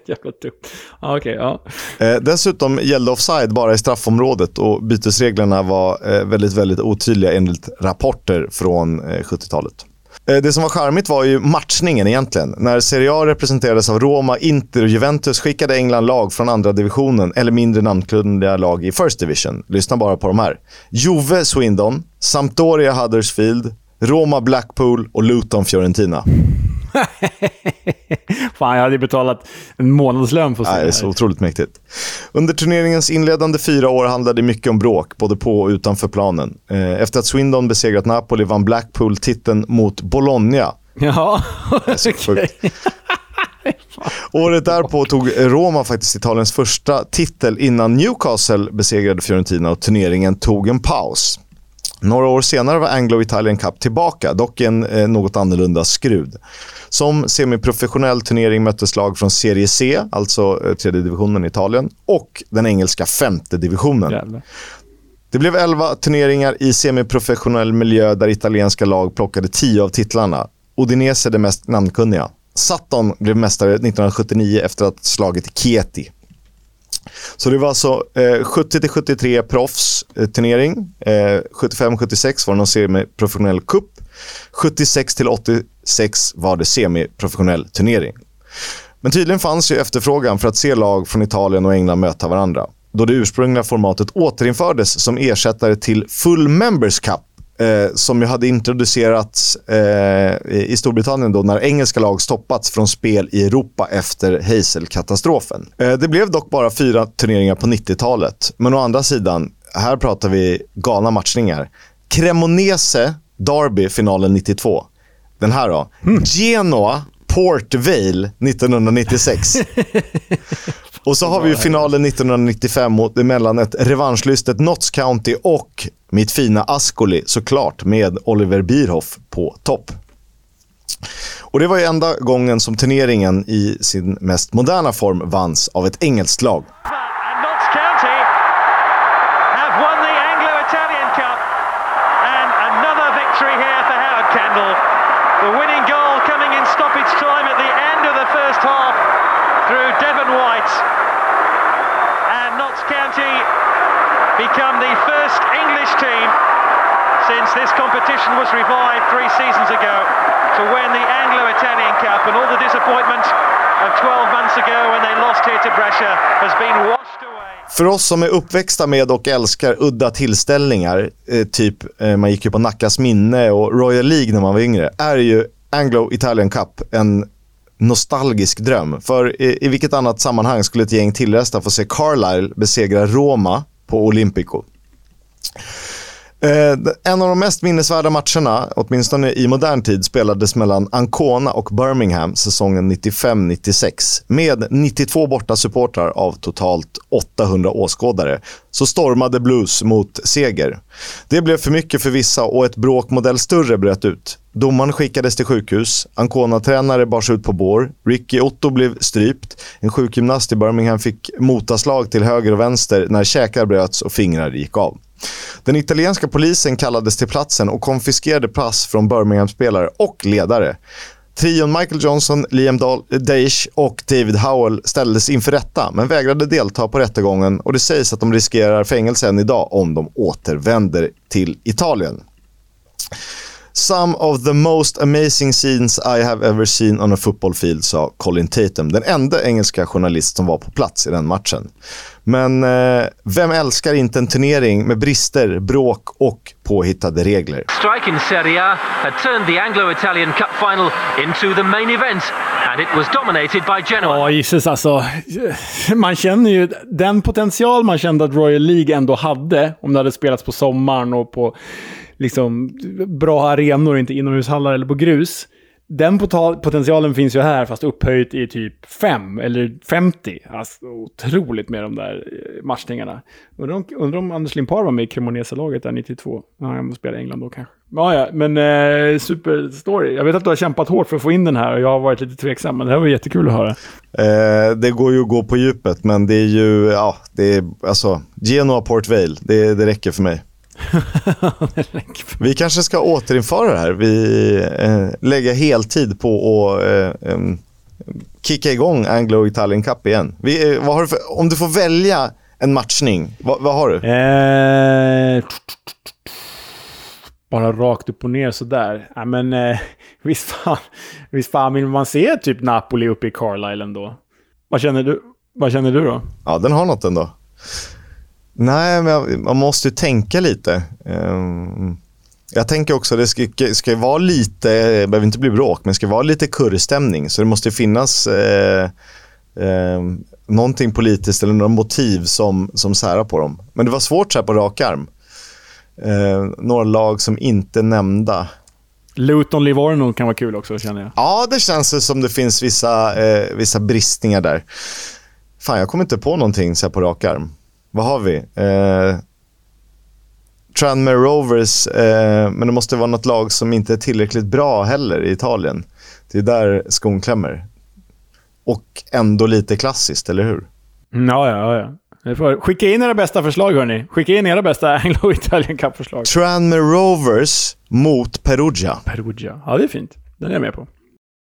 Jävla dumt. Ah, okay, ja. eh, dessutom gällde offside bara i straffområdet och bytesreglerna var eh, väldigt, väldigt otydliga enligt rapporter från 70-talet. Eh, det som var charmigt var ju matchningen egentligen. När Serie A representerades av Roma, Inter och Juventus skickade England lag från andra divisionen eller mindre namnkunniga lag i First Division. Lyssna bara på de här. Juve Swindon, Sampdoria Huddersfield, Roma Blackpool och Luton Fiorentina. Fan, jag hade betalat en månadslön för sånt Det är så otroligt mäktigt. Under turneringens inledande fyra år handlade det mycket om bråk, både på och utanför planen. Eh, efter att Swindon besegrat Napoli vann Blackpool titeln mot Bologna. Ja, okej. Året därpå tog Roma faktiskt Italiens första titel innan Newcastle besegrade Fiorentina och turneringen tog en paus. Några år senare var Anglo Italian Cup tillbaka, dock en eh, något annorlunda skrud. Som semiprofessionell turnering möttes lag från Serie C, alltså eh, tredje divisionen i Italien, och den engelska femte divisionen. Jävlar. Det blev elva turneringar i semiprofessionell miljö där italienska lag plockade tio av titlarna. Udinese det mest namnkunniga. Sutton blev mästare 1979 efter att ha slagit Chieti. Så det var alltså eh, 70-73 proffsturnering. Eh, 75-76 eh, var det någon semiprofessionell cup. 76-86 var det semiprofessionell turnering. Men tydligen fanns ju efterfrågan för att se lag från Italien och England möta varandra. Då det ursprungliga formatet återinfördes som ersättare till Full Members Cup eh, som ju hade introducerats eh, i Storbritannien då när engelska lag stoppats från spel i Europa efter Hazel-katastrofen. Eh, det blev dock bara fyra turneringar på 90-talet. Men å andra sidan, här pratar vi galna matchningar. Cremonese Derby finalen 92. Den här då. Mm. Genoa Port Vale 1996. Och så har vi finalen 1995 mot, mellan ett revanschlystet Notts County och mitt fina Ascoli såklart med Oliver Bierhoff på topp. Och Det var ju enda gången som turneringen i sin mest moderna form vanns av ett engelskt lag. Was revived three seasons ago to win the Anglo-Italian Cup and all the disappointment of 12 months ago when they lost here to Brescia has been washed away. För oss som är uppväxta med och älskar udda tillställningar, eh, typ eh, man gick ju på Nackas minne och Royal League när man var yngre, är ju Anglo-Italian Cup en nostalgisk dröm. För i, i vilket annat sammanhang skulle ett gäng tillresta få se Carlisle besegra Roma på Olympico. Eh, en av de mest minnesvärda matcherna, åtminstone i modern tid, spelades mellan Ancona och Birmingham säsongen 95-96 med 92 borta supportrar av totalt 800 åskådare. Så stormade Blues mot seger. Det blev för mycket för vissa och ett bråk modell större bröt ut. Domaren skickades till sjukhus, Ancona-tränare bars ut på bår, Ricky Otto blev strypt, en sjukgymnast i Birmingham fick motaslag till höger och vänster när käkar bröts och fingrar gick av. Den italienska polisen kallades till platsen och konfiskerade pass från Birmingham-spelare och ledare. Trion Michael Johnson, Liam Daesh eh, och David Howell ställdes inför rätta men vägrade delta på rättegången och det sägs att de riskerar fängelse än idag om de återvänder till Italien. Some of the most amazing scenes I have ever seen on a football field, sa Colin Tatum, den enda engelska journalist som var på plats i den matchen. Men eh, vem älskar inte en turnering med brister, bråk och påhittade regler? Strike in Serie A had turned the Anglo-Italian Cup final into the main event and it was dominated by Genoa. Ja, gissas alltså. Man känner ju den potential man kände att Royal League ändå hade om det hade spelats på sommaren och på liksom, bra arenor, inte inomhushallar eller på grus. Den potentialen finns ju här, fast upphöjt i typ 5 eller 50. Alltså, otroligt med de där eh, matchningarna. Undrar om, undrar om Anders Limpar var med i Cremonese-laget där 92. Ja, jag måste spela i England då kanske. Ja, ja, men eh, superstory. Jag vet att du har kämpat hårt för att få in den här och jag har varit lite tveksam, men det här var jättekul att höra. Eh, det går ju att gå på djupet, men det är ju, ja, det är alltså, Genoa Port Vale, det, det räcker för mig. vi kanske ska återinföra det här. Vi eh, lägger heltid på att eh, eh, kicka igång Anglo-Italian Cup igen. Vi, eh, vad har du för, om du får välja en matchning, vad, vad har du? Eh, bara rakt upp och ner sådär. Ja, men eh, visst, fan, visst fan vill man se typ Napoli uppe i Carlisle ändå? Vad känner du, vad känner du då? Ja, den har något ändå. Nej, men man måste ju tänka lite. Ehm, jag tänker också att det ska, ska vara lite, det behöver inte bli bråk, men det ska vara lite kurrstämning. Så det måste finnas eh, eh, någonting politiskt eller några motiv som, som särar på dem. Men det var svårt så här på rak arm. Eh, några lag som inte nämnda. Luton Livorno kan vara kul också känner jag. Ja, det känns som det finns vissa, eh, vissa bristningar där. Fan, jag kommer inte på någonting så här på rak arm vad har vi? Eh, Tranmere Rovers, eh, men det måste vara något lag som inte är tillräckligt bra heller i Italien. Det är där skon klämmer. Och ändå lite klassiskt, eller hur? Mm, ja, ja, ja. Skicka in era bästa förslag, hörni. Skicka in era bästa Anglo-Italian Cup-förslag. Tranmere Rovers mot Perugia. Perugia. Ja, det är fint. Den är jag med på.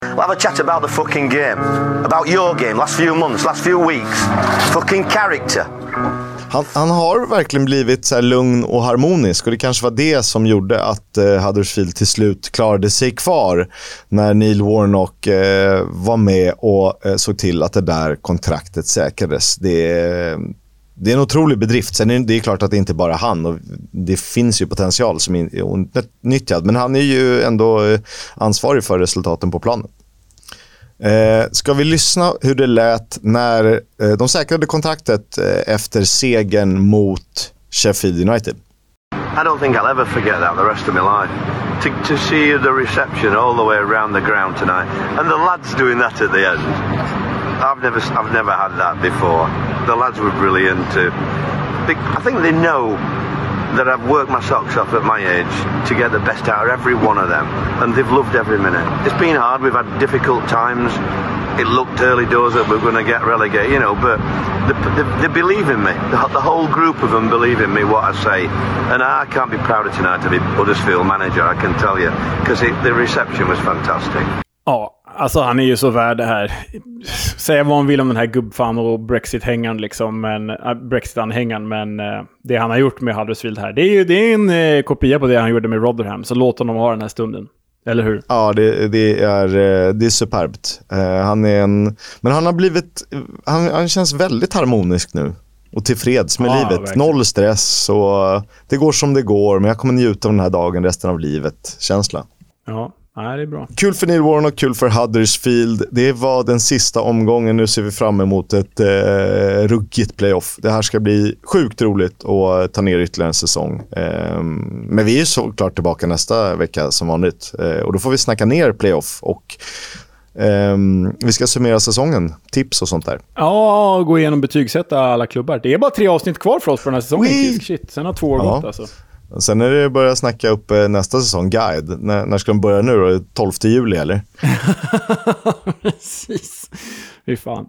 We'll have a chat about the fucking game. About your game, last few months, last few weeks. Fucking character. Han, han, har verkligen blivit så lugn och harmonisk och det kanske var det som gjorde att eh, Huddersfield till slut klarade sig kvar när Neil Warnock eh, var med och eh, såg till att det där kontraktet säkrades. Det, det är en otrolig bedrift. Sen är det klart att det inte bara är han och det finns ju potential som är outnyttjad. Men han är ju ändå eh, ansvarig för resultaten på planen. Eh, ska vi lyssna hur det lät när eh, de säkrade kontraktet eh, efter segern mot Sheffield United? I don't think I'll ever forget that the rest of my life. To, to see the reception all the way around the ground tonight and the lads doing that at the end. I've never, I've never had that before. The lads were brilliant. I think they know that I've worked my socks off at my age to get the best out of every one of them, and they've loved every minute. It's been hard. We've had difficult times. It looked early doors that we are going to get relegated, you know, but they, they, they believe in me. The, the, whole group of them believe in me, what I say. And I can't be prouder tonight to be Huddersfield manager, I can tell you, because the reception was fantastic. Oh, Alltså han är ju så värd det här. Säga vad man vill om den här gubbfan och Brexit-hängan liksom, men, äh, Brexit-anhängaren, men äh, det han har gjort med Huddersfield här, det är ju det är en äh, kopia på det han gjorde med Rotherham, så låt honom ha den här stunden. Eller hur? Ja, det, det är, eh, det är superbt. Uh, han är en... Men han har blivit... Han, han känns väldigt harmonisk nu. Och tillfreds med ja, livet. Verkligen. Noll stress och det går som det går, men jag kommer njuta av den här dagen resten av livet. Känsla. Ja, Nej, det är bra. Kul för Neil Warnock, kul för Huddersfield. Det var den sista omgången. Nu ser vi fram emot ett eh, ruggigt playoff. Det här ska bli sjukt roligt att ta ner ytterligare en säsong. Eh, men vi är såklart tillbaka nästa vecka som vanligt. Eh, och då får vi snacka ner playoff och Um, vi ska summera säsongen, tips och sånt där. Ja, gå igenom betygsätta alla klubbar. Det är bara tre avsnitt kvar för oss på den här säsongen. Shit, sen har två år Ja. gått alltså. Sen är det börja snacka upp eh, nästa säsong, guide. När, när ska de börja nu då? 12 juli eller? Precis. Fy fan.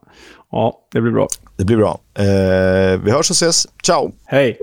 Ja, det blir bra. Det blir bra. Eh, vi hörs och ses. Ciao! Hej!